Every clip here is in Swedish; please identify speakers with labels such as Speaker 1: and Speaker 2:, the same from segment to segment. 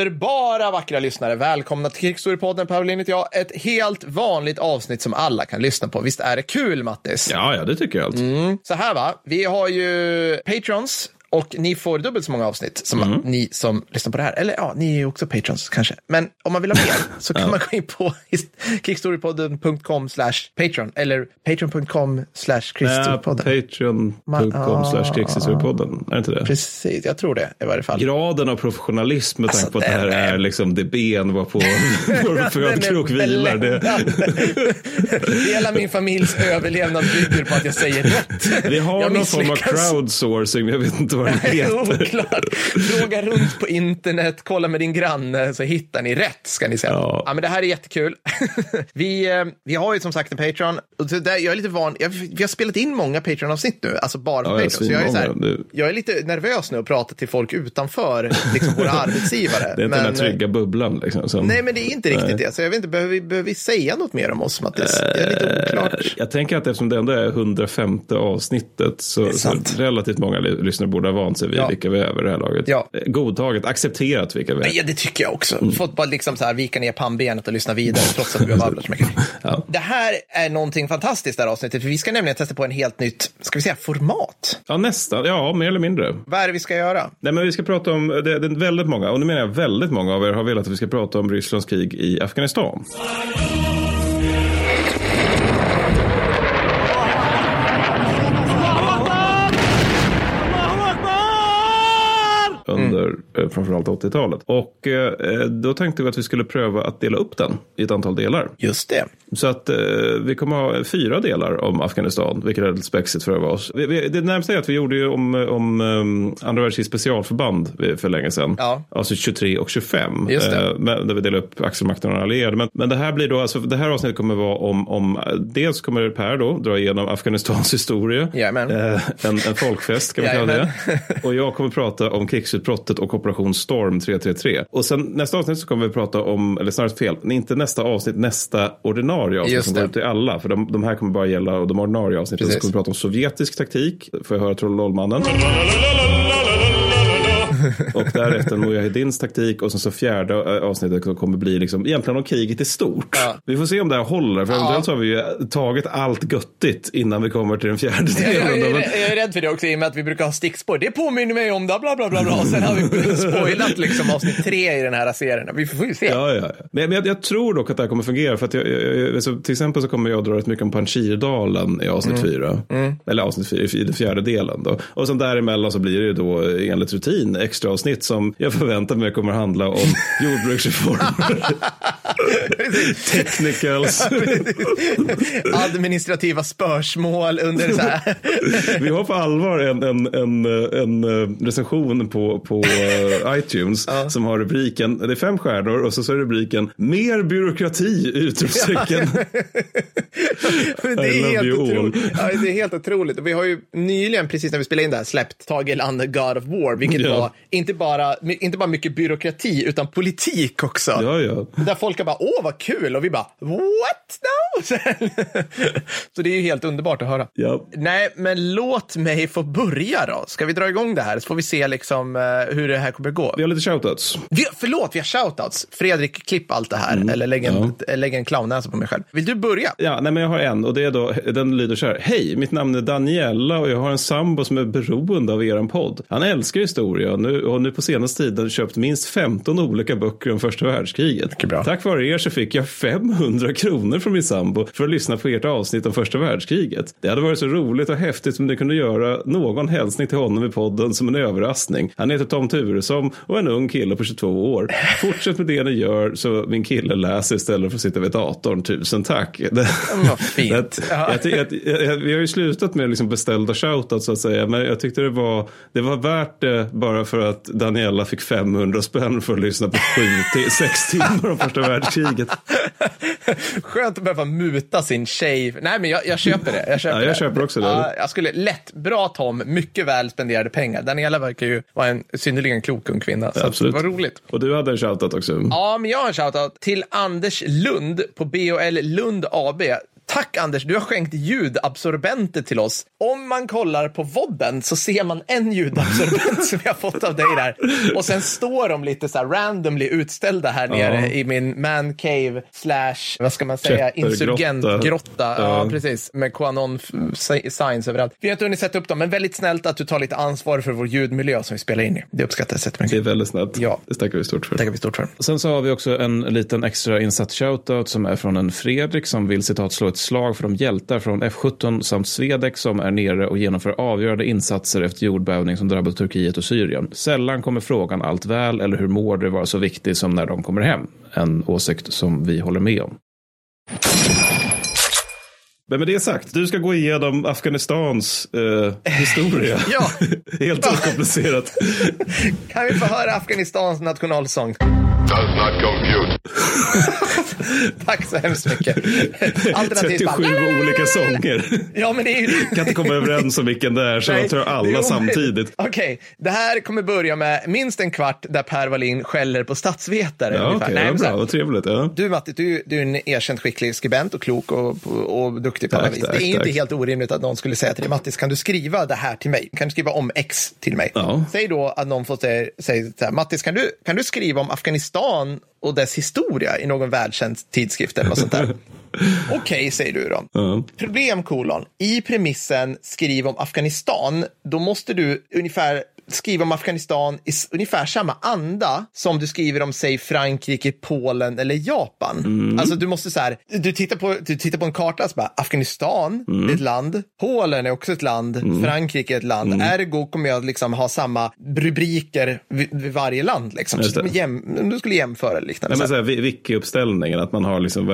Speaker 1: Underbara vackra lyssnare, välkomna till Krigsstorypodden. Paulin heter jag. Ett helt vanligt avsnitt som alla kan lyssna på. Visst är det kul, Mattis?
Speaker 2: Ja, ja, det tycker jag. Alltså.
Speaker 1: Mm. Så här va, vi har ju patrons och ni får dubbelt så många avsnitt som
Speaker 2: Mm.
Speaker 1: ni som lyssnar på det här. Eller ja, ni är ju också patrons kanske. Men om man vill ha mer så kan man gå in på kickstorypodden.com slash patron eller patreon.com slash
Speaker 2: Nej,
Speaker 1: krigsstorypodden.
Speaker 2: Patreon.com slash krigshistoriepodden. Är det inte det?
Speaker 1: Precis, jag tror det i varje fall.
Speaker 2: Graden av professionalism med tanke
Speaker 1: Alltså,
Speaker 2: på att det här
Speaker 1: är-
Speaker 2: är liksom det ben varpå vår födkrok vilar. Det.
Speaker 1: Hela min familjs överlevnad bygger på att jag säger rätt.
Speaker 2: vi har
Speaker 1: Jag
Speaker 2: någon form av crowdsourcing, jag vet inte vad det heter.
Speaker 1: Oklart. Fråga runt på internet, kolla med din granne så hittar ni rätt ska ni säga. Ja.
Speaker 2: Ja.
Speaker 1: men det här är jättekul. vi, eh, vi har ju som sagt en Patreon. Och där, jag är lite van, jag, vi har spelat in många Patreon-avsnitt nu, alltså bara på
Speaker 2: Ja, jag
Speaker 1: Patreon. Så jag, är så här, jag är lite nervös nu att prata till folk utanför liksom våra arbetsgivare.
Speaker 2: Det är inte den här
Speaker 1: Men,
Speaker 2: trygga bubblan. Liksom, som,
Speaker 1: Nej, men det är inte riktigt
Speaker 2: Nej.
Speaker 1: det. Så jag vet inte, behöver vi, behöver vi säga något mer om oss, Mattis? Det är lite oklart.
Speaker 2: Eh, Jag tänker att eftersom det ändå är 105 avsnittet så, så relativt många lyssnare borde ha vant sig vid
Speaker 1: Ja.
Speaker 2: vilka vi är vid det här laget.
Speaker 1: Ja.
Speaker 2: Eh, Godtaget, accepterat vilka vi är.
Speaker 1: Ja, det tycker jag också.
Speaker 2: Mm.
Speaker 1: Fått bara liksom så här vika ner pannbenet och lyssna vidare trots att vi har babblat så mycket.
Speaker 2: Ja.
Speaker 1: Det här är någonting fantastiskt det här avsnittet, för vi ska nämligen testa på en helt nytt, ska vi säga format?
Speaker 2: Ja, nästan. Ja, mer eller mindre.
Speaker 1: Vad är det vi ska göra?
Speaker 2: Nej, men vi ska prata om, det, det är väldigt många, och nu menar jag väldigt många av er har velat att vi ska prata om Rysslands krig i Afghanistan. Framförallt 80-talet. Och eh, då tänkte vi att vi skulle pröva att dela upp den i ett antal delar.
Speaker 1: Just det.
Speaker 2: Så att eh, vi kommer ha fyra delar om Afghanistan, vilket är lite spexigt för oss. Vi, vi, det närmsta är att vi gjorde ju om, om andra världskrigets specialförband eh, för länge sedan.
Speaker 1: Ja.
Speaker 2: Alltså 23 och 25.
Speaker 1: Just det.
Speaker 2: Eh, där vi delar upp axelmakterna och allierade. Men, men det här blir då, alltså det här avsnittet kommer vara om, om dels kommer Per då dra igenom Afghanistans historia.
Speaker 1: Jajamän.
Speaker 2: Eh, en, en folkfest kan vi kalla det. Och jag kommer prata om krigsutbrottet och Operation Storm 333. Och sen nästa avsnitt så kommer vi prata om, eller snarare fel, inte nästa avsnitt, nästa ordinarie avsnitt
Speaker 1: Just
Speaker 2: som
Speaker 1: det.
Speaker 2: går ut till alla. För de, de här kommer bara gälla de ordinarie avsnitten. Så kommer vi prata om sovjetisk taktik, får jag höra Trollolmannen. Och därefter Mujahedins taktik och sen så fjärde avsnittet som kommer bli liksom egentligen om kriget i stort.
Speaker 1: Ja.
Speaker 2: Vi får se om det här håller, för
Speaker 1: Ja.
Speaker 2: eventuellt så har vi ju tagit allt göttigt innan vi kommer till den fjärde
Speaker 1: Jag, jag,
Speaker 2: delen.
Speaker 1: är,
Speaker 2: Men-
Speaker 1: jag är rädd för det också i och med att vi brukar ha stickspår. Det påminner mig om det, bla bla bla. bla. Och sen har vi spoilat liksom avsnitt tre i den här serien. Vi får ju se.
Speaker 2: Ja, ja. Men, men jag, jag tror dock att det här kommer fungera. För att jag, jag, jag, alltså, till exempel så kommer jag dra rätt mycket om Panjshirdalen i avsnitt
Speaker 1: Mm.
Speaker 2: fyra. Eller avsnitt fyra, i den fjärde delen. Då. Och sen däremellan så blir det ju då enligt rutin extra avsnitt som jag förväntar mig kommer handla om jordbruksreformer. Technicals.
Speaker 1: Administrativa spörsmål under så här.
Speaker 2: Vi har på allvar en, en, en, en eh, recension på, på eh, iTunes som har rubriken, det är fem stjärnor och så, så är rubriken mer byråkrati! Utropstecken.
Speaker 1: Det, är helt otroligt. Ja, det är helt otroligt. Vi har ju nyligen, precis när vi spelade in det här, släppt Tage Erlander, God of War, vilket
Speaker 2: Ja.
Speaker 1: var inte bara, inte bara mycket byråkrati, utan politik också.
Speaker 2: Ja, ja.
Speaker 1: Där folk bara, åh vad kul, och vi bara, what now? Så det är ju helt underbart att höra.
Speaker 2: ja.
Speaker 1: Nej, men låt mig få börja då. Ska vi dra igång det här så får vi se liksom eh, hur det här kommer gå.
Speaker 2: Vi har lite shoutouts.
Speaker 1: Vi, förlåt, vi har shoutouts. Fredrik, klipp allt det här. Eller lägg en, lägg en clownnäsa på mig själv. Vill du börja?
Speaker 2: Ja, nej, men jag har en och det är då, den lyder så här. Hej, mitt namn är Daniela och jag har en sambo som är beroende av eran podd. Han älskar historia och nu, och nu på senaste tiden köpt minst 15 olika böcker om första världskriget. Tack vare er så fick jag 500 kronor från min sambo för att lyssna på ert avsnitt om första världskriget. Det hade varit så roligt och häftigt om ni kunde göra någon hälsning till honom i podden som en överraskning. Han heter Tom Turesson och är en ung kille på 22 år. Fortsätt med det ni gör så min kille läser istället för att sitta vid datorn. Tusen tack.
Speaker 1: Men vad fint.
Speaker 2: Vi har ju slutat med liksom beställda shoutouts så att säga. Men jag tyckte det var, det var värt det bara för att Daniela fick 500 spänn för att lyssna på sju till sex timmar om första världskriget.
Speaker 1: Skönt att behöva muta sin tjej. Nej, men jag, jag köper det. Jag köper,
Speaker 2: Ja, jag
Speaker 1: det.
Speaker 2: köper också det.
Speaker 1: Ja, jag skulle lätt, bra Tom, mycket väl spenderade pengar. Daniela verkar ju vara en synnerligen klok ung kvinna. Så
Speaker 2: Absolut.
Speaker 1: Det var roligt.
Speaker 2: Och du hade en shoutout också.
Speaker 1: Ja, men jag har en shoutout till Anders Lund på BOL Lund AB. Tack Anders, du har skänkt ljudabsorbenter till oss. Om man kollar på vodden så ser man en ljudabsorbent som jag har fått av dig där. Och sen står de lite så här randomly utställda här nere i min man cave slash, vad ska man säga, insurgentgrotta. Ja.
Speaker 2: Ja.
Speaker 1: precis. Med Qanon f- signs överallt. Vi har inte hunnit sätta upp dem, men väldigt snällt att du tar lite ansvar för vår ljudmiljö som vi spelar in i. Det uppskattas
Speaker 2: Det är
Speaker 1: jättemycket.
Speaker 2: väldigt snällt.
Speaker 1: Ja.
Speaker 2: Det tackar vi stort för.
Speaker 1: Tackar vi stort för.
Speaker 2: Sen så har vi också en liten extra insatt shoutout som är från en Fredrik som vill citat slå ett slag för de hjältar från F17 samt Svedek som är nere och genomför avgörande insatser efter jordbävning som drabbade Turkiet och Syrien. Sällan kommer frågan allt väl eller hur mår det vara så viktig som när de kommer hem. En åsikt som vi håller med om. Men med det sagt, du ska gå igenom Afghanistans eh, historia.
Speaker 1: Ja.
Speaker 2: Helt okomplicerat.
Speaker 1: Kan vi få höra Afghanistans nationalsång?
Speaker 3: Does not compute.
Speaker 1: Tack så hemskt mycket. Alternativt
Speaker 2: 37
Speaker 1: bara,
Speaker 2: olika sånger.
Speaker 1: Ja, men det är ju...
Speaker 2: kan inte komma överens om vilken det är, så
Speaker 1: Nej,
Speaker 2: jag tror alla samtidigt.
Speaker 1: Okej, det här kommer börja med minst en kvart där Per Wallin skäller på statsvetare.
Speaker 2: Ja, okej,
Speaker 1: Nej,
Speaker 2: ja, bra, vad trevligt. Ja.
Speaker 1: Du Matti, du, du är en erkänt skicklig skribent och klok och, och, och duktig på
Speaker 2: Tack,
Speaker 1: alla vis.
Speaker 2: tack,
Speaker 1: det är ju inte
Speaker 2: tack.
Speaker 1: helt orimligt att någon skulle säga till dig, Mattis, kan du skriva det här till mig? Kan du skriva om X till mig?
Speaker 2: Ja.
Speaker 1: Säg då att någon får säga, säga så här, Mattis, kan du, kan du skriva om Afghanistan och dess historia i någon världskänd tidskrift eller något sånt där? Okej, säger du då.
Speaker 2: Ja.
Speaker 1: Problem kolon. I premissen skriv om Afghanistan, då måste du ungefär skriva om Afghanistan i ungefär samma anda som du skriver om, säg Frankrike, Polen eller Japan.
Speaker 2: Mm.
Speaker 1: Alltså du måste så här, du tittar på, du tittar på en karta och så bara, Afghanistan
Speaker 2: Mm.
Speaker 1: det är ett land, Polen är också ett land, Frankrike är ett land.
Speaker 2: Mm.
Speaker 1: Ergo kommer jag liksom ha samma rubriker vid, vid varje land. Liksom. Så jäm, du skulle jämföra liknande.
Speaker 2: Nej, men
Speaker 1: så här.
Speaker 2: wiki-uppställningen, att man har liksom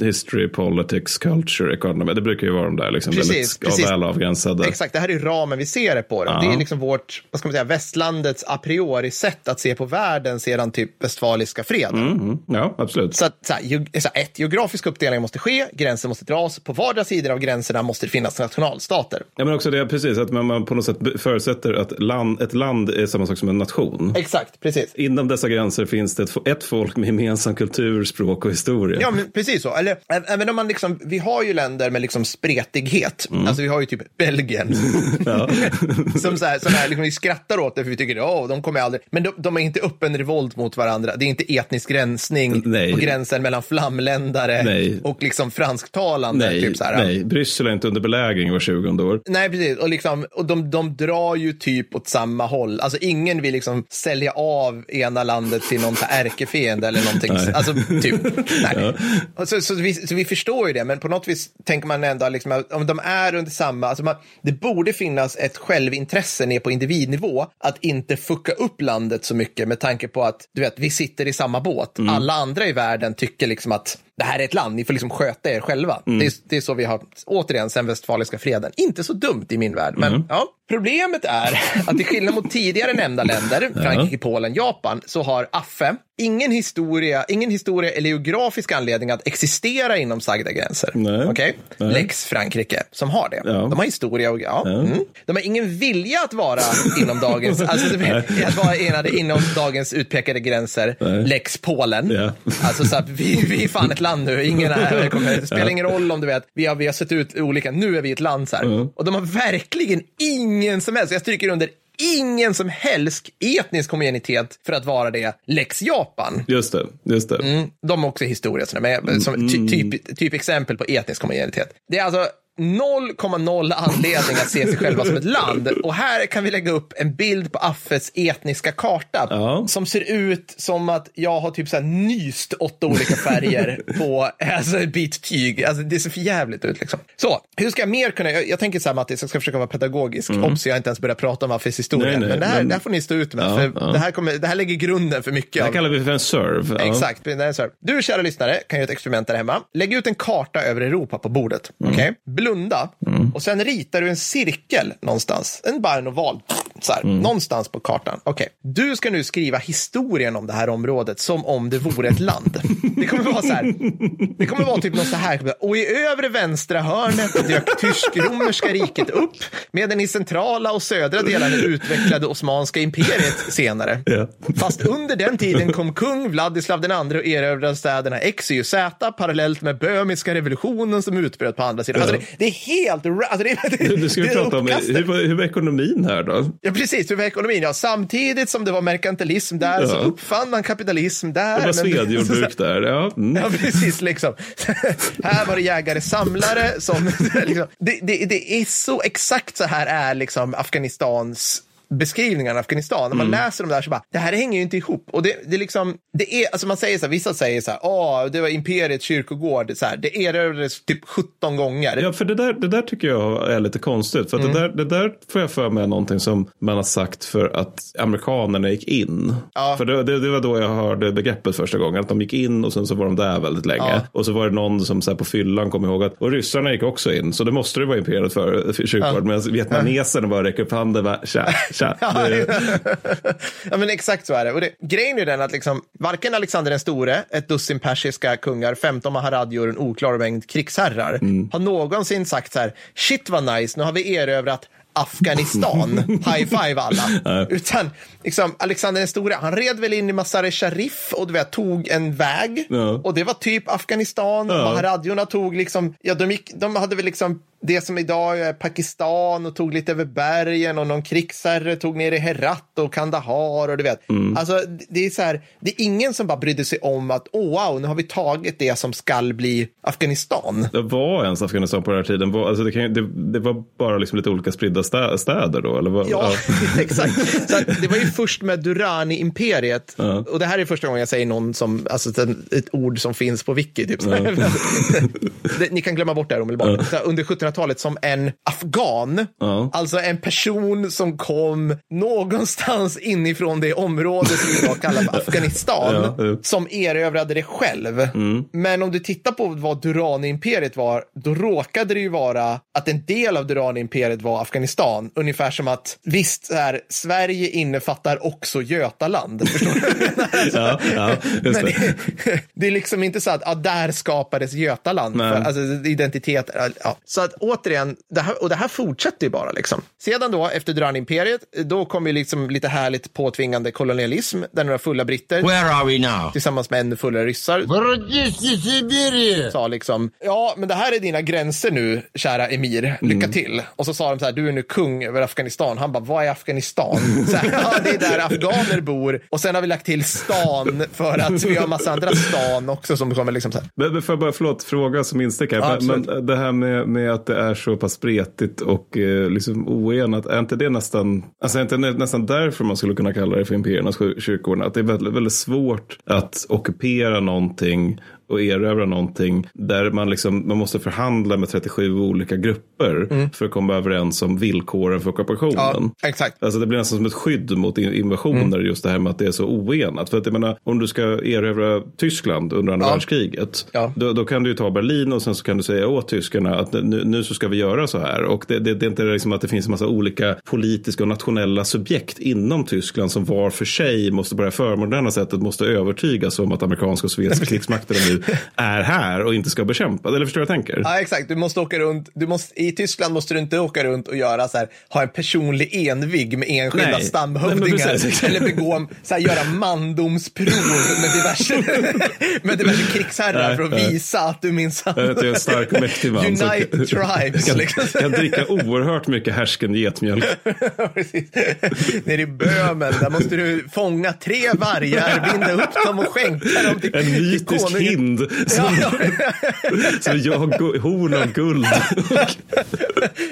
Speaker 2: history, politics, culture, economy. Det brukar ju vara de där liksom
Speaker 1: Precis,
Speaker 2: väldigt
Speaker 1: precis.
Speaker 2: väl avgränsade.
Speaker 1: Exakt, det här är ramen vi ser det på. Det är liksom vårt, vad ska man säga, västlandets a priori sätt att se på världen sedan typ västfaliska freden.
Speaker 2: Mm, ja, absolut.
Speaker 1: Så, att, så, här, ge- så här, ett, geografisk uppdelning måste ske, gränser måste dras, på vardera sidor av gränserna måste det finnas nationalstater.
Speaker 2: Ja, men också det, precis, att man, man på något sätt förutsätter att land, ett land är samma sak som en nation.
Speaker 1: Exakt, precis.
Speaker 2: Inom dessa gränser finns det ett, ett folk med gemensam kultur, språk och historia.
Speaker 1: Ja, men precis så. Eller, även om man liksom, vi har ju länder med liksom spretighet. Alltså vi har ju typ Belgien. som så här, som här, liksom, skrattar åt det för vi tycker, ja, de kommer aldrig. Men de, de är inte öppen revolt mot varandra. Det är inte etnisk gränsning
Speaker 2: Nej.
Speaker 1: på gränsen mellan flamländare
Speaker 2: Nej.
Speaker 1: och liksom fransktalande.
Speaker 2: nej,
Speaker 1: typ så här.
Speaker 2: nej, Bryssel är inte under belägring var 20 år.
Speaker 1: Nej, precis. Och, liksom, och de, de drar ju typ åt samma håll. Alltså ingen vill liksom sälja av ena landet till någon ärkefiende eller någonting.
Speaker 2: Nej.
Speaker 1: Alltså, typ. Nej. Och Så, så, vi, så vi förstår ju det, men på något vis tänker man ändå liksom, om de är under samma, alltså man, det borde finnas ett självintresse ner på individnivå att inte fucka upp landet så mycket med tanke på att du vet, vi sitter i samma båt. Alla andra i världen tycker liksom att det här är ett land, ni får liksom sköta er själva. Det, är, det är så vi har, återigen, sen västfaliska freden. Inte så dumt i min värld, men ja. Problemet är att till skillnad mot tidigare nämnda länder, Frankrike, Polen, Japan, så har AFFE ingen historia, ingen historia eller geografisk anledning att existera inom sagda gränser.
Speaker 2: Nej.
Speaker 1: Okej?
Speaker 2: Nej.
Speaker 1: Lex Frankrike, som har det.
Speaker 2: Ja.
Speaker 1: De har historia och ja. Mm. De har ingen vilja att vara inom dagens, alltså att vara enade inom dagens utpekade gränser. Lex Polen.
Speaker 2: Ja.
Speaker 1: Alltså så att vi, vi är fan ett land nu, ingen är, kommer, det spelar ingen roll om du vet, vi har, vi har sett ut olika, nu är vi ett land så här. Och de har verkligen ingen som helst, jag stryker under, ingen som helst etnisk homogenitet för att vara det. Lex Japan.
Speaker 2: Just det, just det.
Speaker 1: Mm, de har också historia, som ty, typ, typ exempel på etnisk homogenitet. Det är alltså 0,0 anledning att se sig själva som ett land. Och här kan vi lägga upp en bild på Affes etniska karta
Speaker 2: Ja.
Speaker 1: som ser ut som att jag har typ så här nyst åtta olika färger på alltså, en bit tyg. Alltså, det ser för jävligt ut. Liksom. Så, hur ska jag mer kunna... Jag, jag tänker så här, Mattis, jag ska försöka vara pedagogisk. Obs, jag har inte ens börjat prata om Affes historia.
Speaker 2: Mm. Nej, nej,
Speaker 1: men det här,
Speaker 2: men-
Speaker 1: det här får ni stå ut med.
Speaker 2: Ja,
Speaker 1: för
Speaker 2: ja.
Speaker 1: Det, här kommer, det här lägger grunden för mycket
Speaker 2: Det här
Speaker 1: av...
Speaker 2: kallar vi för en serve.
Speaker 1: Exakt. det är så här. Du, kära lyssnare, kan göra ett experiment där hemma. Lägg ut en karta över Europa på bordet.
Speaker 2: Mm.
Speaker 1: okej? Blunda och sen ritar du en cirkel någonstans. En bara en oval. Så här, Någonstans på kartan. Okej, du ska nu skriva historien om det här området som om det vore ett land. Det kommer vara så här. Det kommer vara typ något så här. Och i övre vänstra hörnet dök tysk-romerska riket upp medan i centrala och södra delarna utvecklade Osmanska imperiet senare.
Speaker 2: Ja.
Speaker 1: Fast under den tiden kom kung Vladislav II och erövrade städerna X, Y Z parallellt med böhmiska revolutionen som utbröt på andra sidan. Alltså det, det är helt... Alltså det, det,
Speaker 2: Nu ska vi
Speaker 1: det
Speaker 2: prata om hur, var- hur var ekonomin här då?
Speaker 1: Ja, precis. Hur var ekonomin? Ja, samtidigt som det var merkantilism där så
Speaker 2: Ja.
Speaker 1: uppfann man kapitalism där.
Speaker 2: Det var svedjordbruk där. Ja. Mm.
Speaker 1: Ja, precis. Liksom. här var det jägare-samlare som... liksom, det, det, det är så exakt så här är liksom Afghanistans beskrivningarna av Afghanistan. När man läser dem där så bara, det här hänger ju inte ihop. Och det, det liksom, det är, alltså man säger så här, vissa säger så här, åh, det var imperiets kyrkogård, så här, det erövrades typ 17 gånger.
Speaker 2: Ja, för det där, det där tycker jag är lite konstigt. För
Speaker 1: Mm.
Speaker 2: det, där, det där får jag för mig någonting som man har sagt för att amerikanerna gick in.
Speaker 1: Ja.
Speaker 2: För det, det, det var då jag hörde begreppet första gången. Att de gick in och sen så var de där väldigt länge.
Speaker 1: Ja.
Speaker 2: Och så var det någon som så här på fyllan kom ihåg att och ryssarna gick också in. Så det måste det vara imperiet för, för kyrkogård.
Speaker 1: Ja.
Speaker 2: Medan vietnameserna bara räcker upp handen. Bara, tja, Det,
Speaker 1: ja, men exakt så är det. Och det, grejen är den att liksom, varken Alexander den store, ett dussin persiska kungar, 15 maharadjor och en oklar mängd krigsherrar har någonsin sagt så här, shit vad nice, nu har vi erövrat Afghanistan, high five alla. Utan liksom, Alexander den store, han red väl in i Mazar-e Sharif och du vet, tog en väg.
Speaker 2: Ja.
Speaker 1: Och det var typ Afghanistan.
Speaker 2: Ja.
Speaker 1: Maharadjorna tog liksom, ja de, gick, de hade väl liksom det som idag är Pakistan och tog lite över bergen och någon krigsherre tog ner i Herat och Kandahar och du vet. Alltså det- är så här, det är ingen som bara brydde sig om att oh, wow, nu har vi tagit det som skall bli Afghanistan.
Speaker 2: det var ens Afghanistan på den här tiden. Alltså det, kan, det, det var bara liksom lite olika spridda stä, städer då? Eller vad?
Speaker 1: Ja, exakt. Så det var ju först med Durrani-imperiet. Och det här är första gången jag säger någon som, alltså ett, ett ord som finns på wiki. Typ. det, ni kan glömma bort det här omedelbart. Så här, Under 1700-talet som en afghan,
Speaker 2: Ja.
Speaker 1: alltså en person som kom någonstans inifrån det område som idag kallar för Afghanistan,
Speaker 2: Ja, ja.
Speaker 1: som erövrade det själv. Men om du tittar på vad Durrani-imperiet var, då råkade det ju vara att en del av Durrani-imperiet var Afghanistan. Ungefär som att, visst, här, Sverige innefattar också Götaland. Förstår du?
Speaker 2: Ja, ja,
Speaker 1: Men
Speaker 2: det.
Speaker 1: det, är liksom inte så att ja, där skapades Götaland. För, alltså, identitet. Ja. Så att återigen, det här, och det här fortsätter ju bara. Liksom. Sedan då, efter Duranimperiet, då kom ju liksom lite härligt påtvingande kolonialism, där några fulla britter
Speaker 4: Where are we now?
Speaker 1: tillsammans med ännu fullare ryssar sa liksom, ja, men det här är dina gränser nu, kära emir, lycka mm. till. Och så sa de så här, du är nu kung över Afghanistan. Han bara, vad är Afghanistan? Så här, ja, det är där afghaner bor. Och sen har vi lagt till stan för att vi har massa andra stan också som kommer liksom så här.
Speaker 2: Men, men får jag bara, förlåt, fråga som instickare.
Speaker 1: Ja,
Speaker 2: men det här med, med att det är så pass spretigt och eh, liksom oenat, är inte det nästan, alltså är inte nästan därför man skulle kunna kalla det för imperiernas kyr- kyrkor? Att det är väldigt, väldigt svårt att ockupera någonting och erövra någonting där man, liksom, man måste förhandla med 37 olika grupper för att komma överens om villkoren för ockupationen.
Speaker 1: Mm. Ja, exakt.
Speaker 2: Alltså det blir nästan som ett skydd mot in- invasioner
Speaker 1: Mm.
Speaker 2: just det här med att det är så oenat. För att jag menar, om du ska erövra Tyskland under andra
Speaker 1: Ja.
Speaker 2: världskriget,
Speaker 1: Ja.
Speaker 2: då, då kan du ju ta Berlin och sen så kan du säga åt tyskarna att nu, nu så ska vi göra så här. Och det, det, det är inte liksom att det finns en massa olika politiska och nationella subjekt inom Tyskland som var för sig måste på det här förmoderna sättet måste övertygas om att amerikanska och sovjetiska krigsmakter är här och inte ska bekämpas. Eller förstår du vad jag tänker?
Speaker 1: Ja, exakt. Du måste åka runt. Du måste, I Tyskland måste du inte åka runt och göra så här, ha en personlig envig med enskilda
Speaker 2: Nej. Nej,
Speaker 1: stamhövdingar.
Speaker 2: men precis.
Speaker 1: eller begå, så här, göra mandomsprov med diverse, med diverse krigsherrar
Speaker 2: Nej,
Speaker 1: för att
Speaker 2: nej.
Speaker 1: visa att du minsann...
Speaker 2: Jag är en stark och mäktig man.
Speaker 1: Unite
Speaker 2: kan-
Speaker 1: tribes.
Speaker 2: Kan,
Speaker 1: liksom.
Speaker 2: kan dricka oerhört mycket härsken getmjölk.
Speaker 1: Nere i Böhmen, där måste du fånga tre vargar, binda upp dem och skänka dem till
Speaker 2: En
Speaker 1: till konungen.
Speaker 2: Hind som,
Speaker 1: Ja, ja.
Speaker 2: som jag horn av guld.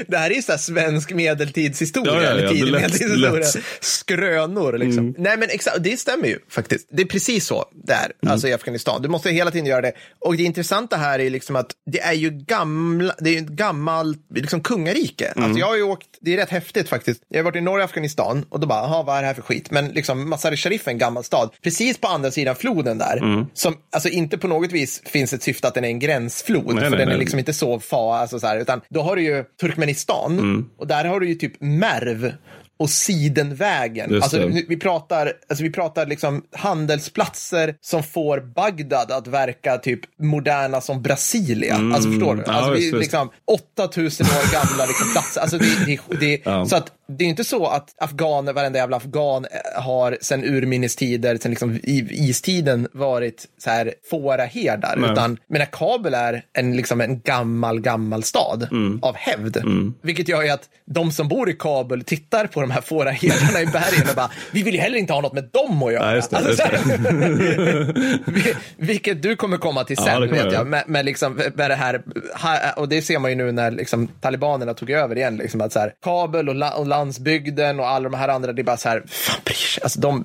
Speaker 1: Det här är ju så svensk medeltidshistoria,
Speaker 2: Ja, ja,
Speaker 1: eller tidig
Speaker 2: det är
Speaker 1: medeltidshistoria.
Speaker 2: Mm.
Speaker 1: Skrönor liksom. Nej men exakt, det stämmer ju faktiskt. Det är precis så där,
Speaker 2: Mm.
Speaker 1: alltså i Afghanistan. Du måste hela tiden göra det. Och det intressanta här är liksom att det är ju gamla, det är ju ett gammalt liksom kungarike.
Speaker 2: Mm.
Speaker 1: Alltså jag har ju åkt, det är rätt häftigt faktiskt. Jag har varit i norra Afghanistan och då bara, jaha vad är det här för skit? Men liksom Mazar-e Sharif är en gammal stad. Precis på andra sidan floden där.
Speaker 2: Mm.
Speaker 1: Som, alltså inte på något vis finns ett syfte att den är en gränsflod.
Speaker 2: Nej,
Speaker 1: för
Speaker 2: nej,
Speaker 1: den är
Speaker 2: nej.
Speaker 1: liksom inte så fa, alltså så här, utan då har du ju Turkmenistan
Speaker 2: Mm.
Speaker 1: och där har du ju typ Merv. och Sidenvägen.
Speaker 2: Just
Speaker 1: Alltså, nu- vi pratar, alltså, vi pratar liksom handelsplatser som får Bagdad att verka typ moderna som Brasilia. Alltså förstår du?
Speaker 2: Mm. Ja,
Speaker 1: Alltså, vi,
Speaker 2: visst.
Speaker 1: liksom 8000 år gamla liksom, platser. Alltså, det, det, det,
Speaker 2: Ja.
Speaker 1: Så att det är inte så att afghaner, varenda jävla afghan eh, har sen urminnes tider, sen liksom istiden varit så här fåraherdar.
Speaker 2: Nej.
Speaker 1: Utan, men Kabul är en, liksom en gammal, gammal stad
Speaker 2: Mm.
Speaker 1: av hävd. Vilket gör ju att de som bor i Kabul tittar på de här fåraherdarna i bergen och bara, vi vill ju heller inte ha något med dem att göra.
Speaker 2: Ja, just det,
Speaker 1: Alltså, Vi- Vilket du kommer komma till
Speaker 2: Ja,
Speaker 1: sen,
Speaker 2: det kommer
Speaker 1: vet
Speaker 2: jag.
Speaker 1: Med, med, liksom, med det här, och det ser man ju nu när liksom, talibanerna tog över igen. Liksom, att så här, Kabul och, la, och landsbygden och alla de här andra, det är bara så här, fan bryr sig. Alltså, de...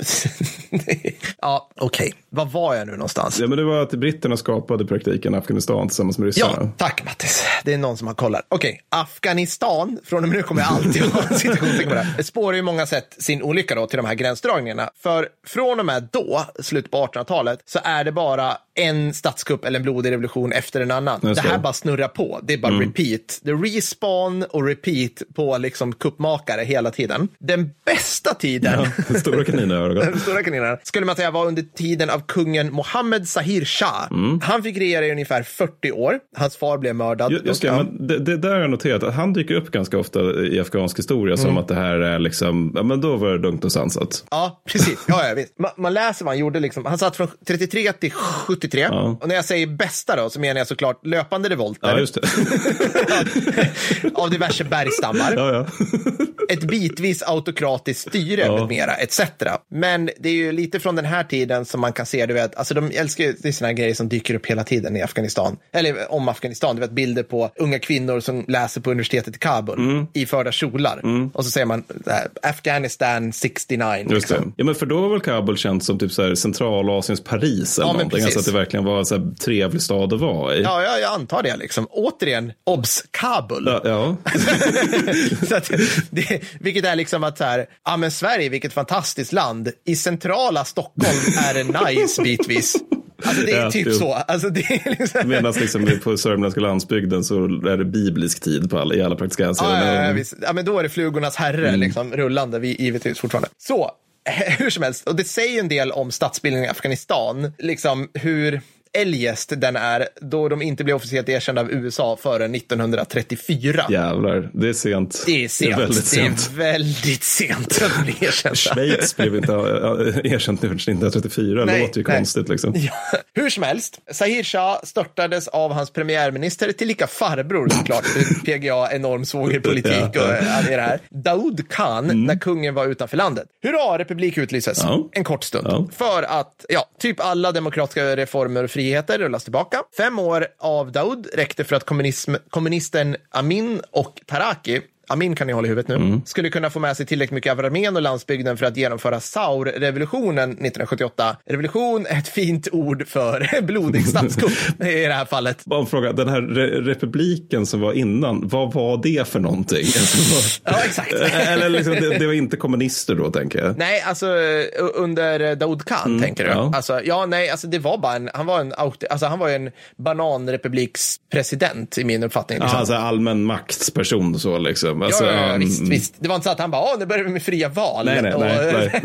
Speaker 1: ja, okej. Var var jag nu någonstans?
Speaker 2: Ja, men det var att britterna skapade i praktiken Afghanistan tillsammans med ryssarna.
Speaker 1: Ja, tack Mattis. Det är någon som har kollat. Okej, Afghanistan, från och med nu kommer jag alltid ha en citationstecken på det. Det spårar ju många sätt sin olycka då till de här gränsdragningarna. För från och med då, slutet på 1800-talet, så är det bara en statskupp eller en blodig revolution efter en annan.
Speaker 2: Just
Speaker 1: det här
Speaker 2: det.
Speaker 1: bara snurrar på. Det är bara repeat. Det är respawn och repeat på liksom kuppmakare hela tiden. Den bästa tiden
Speaker 2: Ja, stora kaninögon.
Speaker 1: den stora kaninen, skulle man säga var under tiden av kungen Mohammed Zahir Shah. Han fick regera i ungefär 40 år. Hans far blev mördad.
Speaker 2: Ju- Just det, men det, det där har jag noterat. Att han dyker upp ganska ofta i afghansk historia
Speaker 1: Mm.
Speaker 2: som att det här är liksom, ja men då var det lugnt och sansat.
Speaker 1: Ja, precis. Ja, ja, visst. Man, man läser vad han gjorde. Liksom. Han satt från 33 till 73.
Speaker 2: Ja.
Speaker 1: Och när jag säger bästa då, så menar jag såklart löpande revolter
Speaker 2: Ja, just det.
Speaker 1: av diverse bergstammar.
Speaker 2: Ja, ja.
Speaker 1: ett bitvis autokratiskt styre
Speaker 2: Ja.
Speaker 1: med mera, etc. Men det är ju lite från den här tiden som man kan se, du vet, alltså de älskar ju, det är här grejer som dyker upp hela tiden i Afghanistan, eller om Afghanistan, du vet bilder på unga kvinnor som läser på universitetet i Kabul
Speaker 2: Mm.
Speaker 1: iförda kjolar. Och så säger man äh, Afghanistan 69.
Speaker 2: Just
Speaker 1: liksom.
Speaker 2: det. Ja, men för då var väl Kabul känt som typ så här Centralasiens Paris eller
Speaker 1: Ja,
Speaker 2: någonting. Alltså
Speaker 1: precis.
Speaker 2: det verkligen var en trevlig stad att vara i.
Speaker 1: Ja, ja, jag antar det liksom. Återigen, obs, Kabul.
Speaker 2: Ja, ja.
Speaker 1: så att, det, vilket är liksom att så här, ja men Sverige, vilket fantastiskt land. I centrala Stockholm är det nice bitvis. Alltså det är
Speaker 2: Ja,
Speaker 1: typ
Speaker 2: jo.
Speaker 1: så. Alltså det är liksom...
Speaker 2: Medan liksom på sörmländska landsbygden så är det biblisk tid på alla, i alla praktiska
Speaker 1: Ja,
Speaker 2: hänseenden.
Speaker 1: ja, ja, ja, men då är det flugornas herre,
Speaker 2: Mm.
Speaker 1: liksom, rullande, vi, givetvis fortfarande. Så, hur som helst, och det säger en del om statsbildningen i Afghanistan, liksom hur eljest den är, då de inte blev officiellt erkända av USA förrän 1934.
Speaker 2: Jävlar, det är sent.
Speaker 1: Det är sent.
Speaker 2: Det är väldigt sent.
Speaker 1: Det är väldigt sent att bli erkända.
Speaker 2: Schweiz blev inte äh, erkänt förrän 1934.
Speaker 1: Nej,
Speaker 2: låter ju
Speaker 1: nej.
Speaker 2: konstigt liksom.
Speaker 1: Ja, hur som helst, Zahir Shah störtades av hans premiärminister, tillika farbror såklart, PGA, enorm svågerpolitik och
Speaker 2: Ja.
Speaker 1: allt det här. Daoud Khan, när kungen var utanför landet. Hurra, republik utlyses.
Speaker 2: Ja.
Speaker 1: En kort stund.
Speaker 2: Ja.
Speaker 1: För att, ja, typ alla demokratiska reformer och friheter rullas tillbaka. Fem år av Daoud räckte för att kommunism, kommunisten Amin och Taraki Amin kan ni hålla i huvudet nu,
Speaker 2: Mm.
Speaker 1: skulle kunna få med sig tillräckligt mycket av armén och landsbygden för att genomföra Saur-revolutionen 1978. Revolution är ett fint ord för blodig statskupp i det här fallet.
Speaker 2: Bara en fråga, den här re republiken som var innan, vad var det för någonting?
Speaker 1: Ja, exakt.
Speaker 2: Eller liksom, det, det var inte kommunister då, tänker jag.
Speaker 1: Nej, alltså under Daoud Khan tänker du?
Speaker 2: Mm, ja.
Speaker 1: Alltså, ja, nej, alltså det var bara en, han var en, alltså, han var en bananrepublikspresident i min uppfattning.
Speaker 2: Ja,
Speaker 1: Liksom.
Speaker 2: alltså allmän maktsperson så liksom. Alltså,
Speaker 1: ja, ja, ja,
Speaker 2: um,
Speaker 1: visst, visst. Det var inte så att han bara, nu börjar vi med fria val.
Speaker 2: Nej, nej,
Speaker 1: Och-
Speaker 2: nej, nej.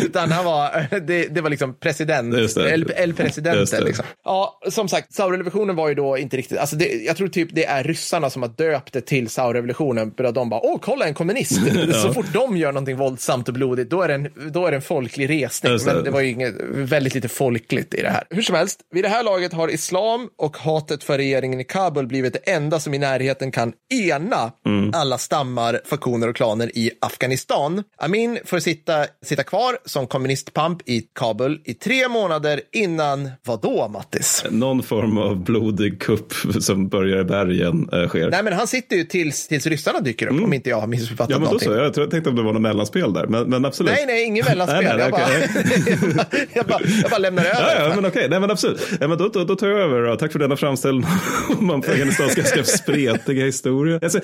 Speaker 1: Utan han var, det, det var liksom president,
Speaker 2: Just det.
Speaker 1: El, El
Speaker 2: Just
Speaker 1: Presidente.
Speaker 2: det.
Speaker 1: Liksom. Ja, som sagt, Saurrevolutionen var ju då inte riktigt, alltså det, jag tror typ det är ryssarna som har döpt det till Saurrevolutionen, för att de bara, åh, kolla en kommunist. Så fort de gör någonting våldsamt och blodigt, då är det en, då är det en folklig resning.
Speaker 2: Just det.
Speaker 1: Men det var ju inget, väldigt lite folkligt i det här. Hur som helst, vid det här laget har islam och hatet för regeringen i Kabul blivit det enda som i närheten kan ena
Speaker 2: Mm.
Speaker 1: Alla stammar, faktioner och klaner i Afghanistan. Amin får sitta, sitta kvar som kommunistpamp i Kabul i tre månader innan, vad då Mattis?
Speaker 2: Någon form av blodig kupp som börjar i bergen äh, sker.
Speaker 1: Nej men han sitter ju tills, tills ryssarna dyker upp, om inte jag har missuppfattat
Speaker 2: Mm. ja, men då
Speaker 1: någonting.
Speaker 2: så. Jag jag tänkte om det var något mellanspel där, men, men absolut.
Speaker 1: Nej, nej, ingen mellanspel.
Speaker 2: Nej, nej,
Speaker 1: jag, bara, jag, bara, jag bara lämnar över.
Speaker 2: Ja, ja, men okej, nej men absolut. Ja, men då, då, då tar jag över då. Tack för denna framställning om Afghanistans ganska spretiga historia. Alltså,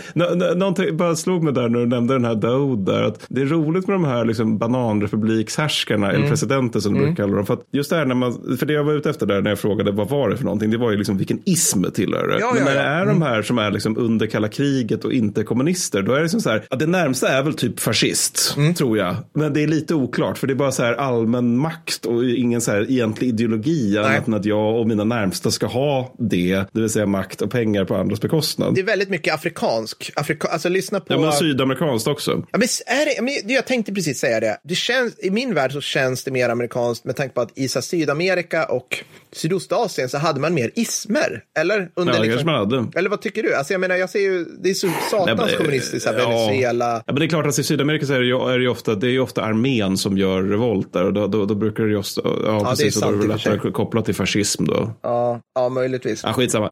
Speaker 2: någonting bara slog mig där när du nämnde den här Daoud där. Att det är roligt med de här liksom bananrepublikshärskarna, eller presidenter som du brukar kalla dem. För att just det här när man, för det jag var ute efter där när jag frågade vad var det för någonting, det var ju liksom vilken ism tillhör det.
Speaker 1: Ja,
Speaker 2: men när
Speaker 1: ja.
Speaker 2: det är de här som är liksom under kalla kriget och inte kommunister, då är det som så här, ja, det närmsta är väl typ fascist, tror jag. Men det är lite oklart, för det är bara så här allmän makt och ingen så här egentlig ideologi, annat än att jag och mina närmsta ska ha det, det vill säga makt och pengar på andras bekostnad.
Speaker 1: Det är väldigt mycket afrikansk. Afrika, alltså lyssna på...
Speaker 2: Ja, men sydamerikanskt också.
Speaker 1: Ja, men är det, men jag tänkte precis säga det. det känns, I min värld så känns det mer amerikanskt med tanke på att i Sydamerika och Sydostasien så hade man mer ismer. Eller? Under
Speaker 2: Ja,
Speaker 1: liksom,
Speaker 2: kanske man hade.
Speaker 1: Eller vad tycker du? Alltså jag menar, jag ser ju, det är så satans
Speaker 2: men, eh,
Speaker 1: kommunistiskt,
Speaker 2: ja.
Speaker 1: Venezuela.
Speaker 2: Ja, men det är klart att i Sydamerika så är det ju, är det ju ofta, det är ju ofta armén som gör revolt där och då, då, då brukar det ju ofta, ja,
Speaker 1: det är
Speaker 2: precis, och då är
Speaker 1: sant
Speaker 2: det lättare kopplat till fascism då.
Speaker 1: Ja, ja, möjligtvis.
Speaker 2: Ja, skitsamma.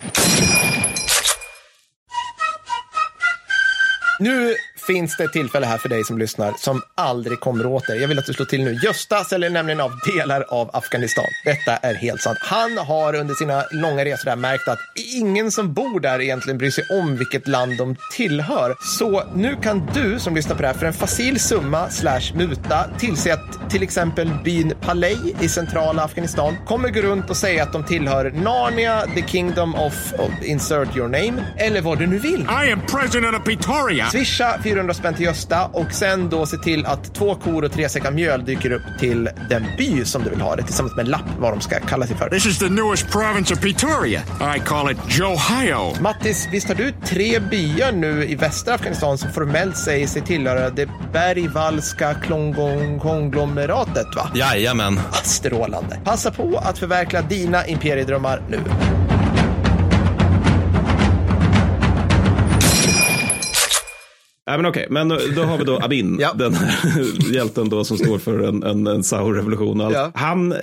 Speaker 1: Nu finns det ett tillfälle här för dig som lyssnar som aldrig kommer åt dig. Jag vill att du slår till nu. Gösta säljer nämligen av delar av Afghanistan. Detta är helt sant. Han har under sina långa resor där märkt att ingen som bor där egentligen bryr sig om vilket land de tillhör. Så nu kan du som lyssnar på det här för en facil summa slash muta tillse att till exempel byn Palej i centrala Afghanistan kommer gå runt och säga att de tillhör Narnia, the kingdom of, of insert your name eller vad du nu vill.
Speaker 5: I am president of Pretoria.
Speaker 1: Swisha 400 spänn till Gösta och sen då se till att två kor och tre säckar mjöl dyker upp till den by som du vill ha det tillsammans med en lapp vad de ska kalla sig för.
Speaker 5: This is the newest province of Pretoria. I call it Johio.
Speaker 1: Mattis, visst har du tre byar nu i västra Afghanistan som formellt säger sig tillhöra det bergvallska konglomeratet, va?
Speaker 6: Jajamän.
Speaker 1: Strålande. Passa på att förverkliga dina imperiedrömmar nu.
Speaker 2: Ja, men okej, men då har vi då Abin,
Speaker 1: Ja.
Speaker 2: den här hjälten då som står för en, en, en allt.
Speaker 1: Ja.
Speaker 2: Han, eh,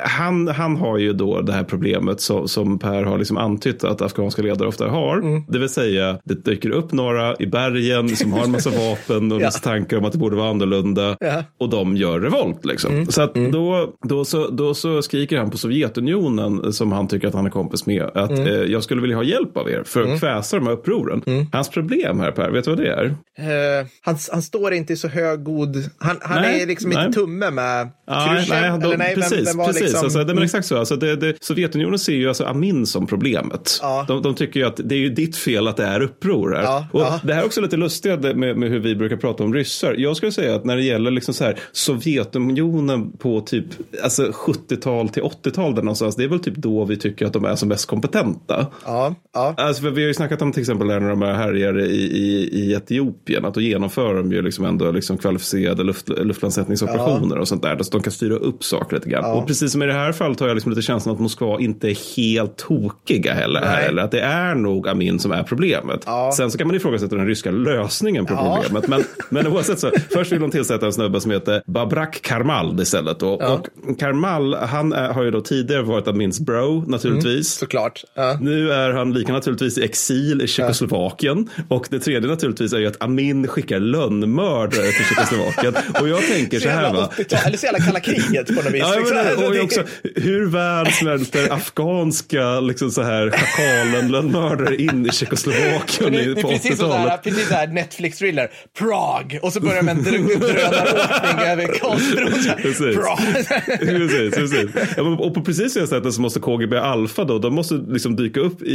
Speaker 2: han, han har ju då det här problemet som, som Per har liksom antytt att afghanska ledare ofta har.
Speaker 1: Mm.
Speaker 2: Det vill säga, det dyker upp några i bergen som har en massa vapen och
Speaker 1: Ja.
Speaker 2: massa tankar om att det borde vara annorlunda.
Speaker 1: Ja. Mm.
Speaker 2: Och de gör revolt liksom. Så att då, då, så, då så skriker han på Sovjetunionen som han tycker att han är kompis med. Att
Speaker 1: Mm.
Speaker 2: eh, jag skulle vilja ha hjälp av er för att kväsa de här upproren.
Speaker 1: Mm.
Speaker 2: Hans problem här Per, vet du vad det är?
Speaker 1: Eh, han, han står inte i så hög god... Han, han
Speaker 2: Nej,
Speaker 1: är liksom
Speaker 2: nej.
Speaker 1: inte tumme med
Speaker 2: Ja,
Speaker 1: Khrushchev,
Speaker 2: nej,
Speaker 1: eller
Speaker 2: de,
Speaker 1: nej, vem-
Speaker 2: precis,
Speaker 1: vem
Speaker 2: precis.
Speaker 1: liksom-
Speaker 2: Alltså, det, men exakt så. Alltså, det, det, Sovjetunionen ser ju alltså Amin som problemet.
Speaker 1: Ja.
Speaker 2: De, de tycker ju att det är ju ditt fel att det är uppror här.
Speaker 1: Ja,
Speaker 2: och
Speaker 1: ja.
Speaker 2: Det här är också lite lustigt med, med hur vi brukar prata om ryssar. Jag skulle säga att när det gäller liksom så här, Sovjetunionen på typ alltså 70-tal till 80-tal där någonstans, det är väl typ då vi tycker att de är som mest kompetenta.
Speaker 1: Ja, ja.
Speaker 2: Alltså, vi har ju snackat om till exempel när de är härjare i, i, i Etiopien, att då genomför de ju liksom ändå liksom kvalificerade luft, luftlandsättningsoperationer och sånt där. Så de kan styra upp saker lite grann. Och precis som i det här fallet har jag liksom lite känslan att Moskva inte är helt tokiga heller.
Speaker 1: Nej.
Speaker 2: Eller att det är nog Amin som är problemet. Sen så kan man ifrågasätta den ryska lösningen på
Speaker 1: Ja.
Speaker 2: problemet. Men, men oavsett så, först vill de tillsätta en snubbe som heter Babrak Karmal istället. Då. Och Karmal, han är, har ju då tidigare varit Amins bro naturligtvis.
Speaker 1: Såklart. Ja.
Speaker 2: Nu är han lika naturligtvis i exil i Tjeckoslovakien. Och det tredje naturligtvis är ju att Amin skickar lönnmördare till Tjeckoslovakien. Och jag tänker så här va.
Speaker 1: 80-tal, eller så jävla kalla kriget på något vis.
Speaker 2: Ja,
Speaker 1: liksom.
Speaker 2: men,
Speaker 1: Alltså,
Speaker 2: och också, hur väl smälter afghanska liksom så här schakalen-lönnmördare in i Tjeckoslovakien
Speaker 1: det,
Speaker 2: på
Speaker 1: precis sådär,
Speaker 2: 80-talet?
Speaker 1: precis sådär Netflix-thriller. Prague. Och så börjar dr- drönaråkning över Karlsbron. så här,
Speaker 2: Precis. Precis. Ja, och på precis det sättet så måste KGB Alpha då, de måste liksom dyka upp i,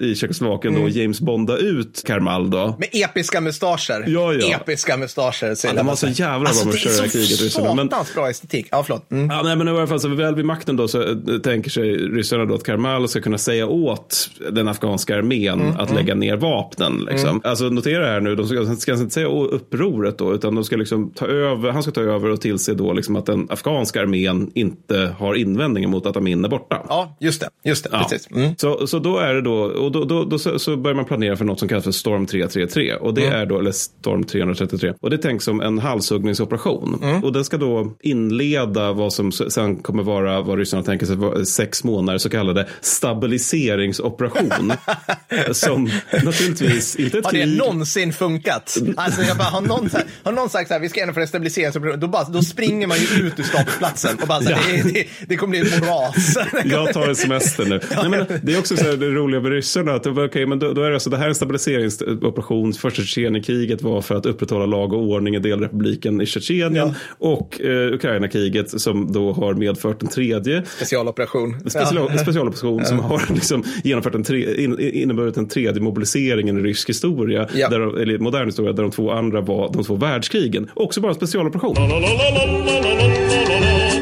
Speaker 2: i, i Tjeckoslovakien då och James Bonda ut Karmal då.
Speaker 1: Med episka mustascher.
Speaker 2: Ja, ja.
Speaker 1: Episka mustascher.
Speaker 2: Ja, de var så jävla bra med att köra
Speaker 1: det är
Speaker 2: kriget,
Speaker 1: så
Speaker 2: ryssarna, men-
Speaker 1: bra estetik. Ja, förlåt. Mm.
Speaker 2: Ja, nej, men i alla fall så väl vid makten då så eh, tänker sig ryssarna då att Karmal ska kunna säga åt den afghanska armén
Speaker 1: Mm,
Speaker 2: att lägga ner vapnen. Liksom. Alltså notera här nu, de ska, ska inte säga upproret då, utan de ska liksom ta över, han ska ta över och tillse då liksom att den afghanska armén inte har invändningar mot att Amin är borta.
Speaker 1: Ja, just det. Just det.
Speaker 2: Ja.
Speaker 1: Precis. Mm.
Speaker 2: Så, så då är det då, och då, då, då så, så börjar man planera för något som kallas för Storm 333. Och det är då, eller Storm 333. Och det tänks som en halshuggningsoperation. Och den ska då inleda vad som sen kommer vara, vad ryssarna tänker sig, sex månader så kallade stabiliseringsoperation. som naturligtvis inte ett
Speaker 1: Har det
Speaker 2: krig.
Speaker 1: någonsin funkat? Alltså, jag bara, har, någon, här, har någon sagt så här, vi ska genomföra en stabiliseringsoperation, då, bara, då springer man ju ut ur startplatsen och bara, så här, det, det, det kommer bli ett moras.
Speaker 2: Jag tar en semester nu. Nej, men det är också så här, det roliga med ryssarna. Att, okay, men då, då är det, alltså, det här är en stabiliseringsoperation. Första Tjetjenienkriget var för att upprätthålla lag och ordning i delrepubliken i Tjetjenien och eh, Ukraina-kriget som då har medfört en tredje
Speaker 1: Specialoperation.
Speaker 2: special,
Speaker 1: Ja.
Speaker 2: specialoperation som har liksom genomfört en tre, in, inneburit en tredje mobiliseringen i rysk historia,
Speaker 1: Ja.
Speaker 2: där, eller modern historia, där de två andra var de två världskrigen. Också bara en specialoperation.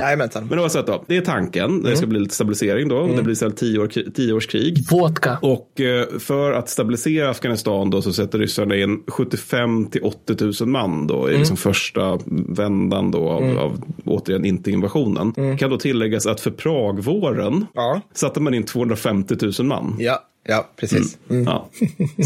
Speaker 1: Jajamensan.
Speaker 2: Men oavsett då, det är tanken. Det ska bli lite stabilisering då. Och det blir istället tio, år, tio års krig.
Speaker 4: Vodka.
Speaker 2: Och eh, för att stabilisera Afghanistan då så sätter ryssarna in 75 till 80 000 man då i liksom första vändan då av, av återigen inte invasionen. Kan då tilläggas att för Pragvåren
Speaker 1: Ja.
Speaker 2: satte man in 250 000 man.
Speaker 1: Ja, ja, precis. Mm.
Speaker 2: Ja.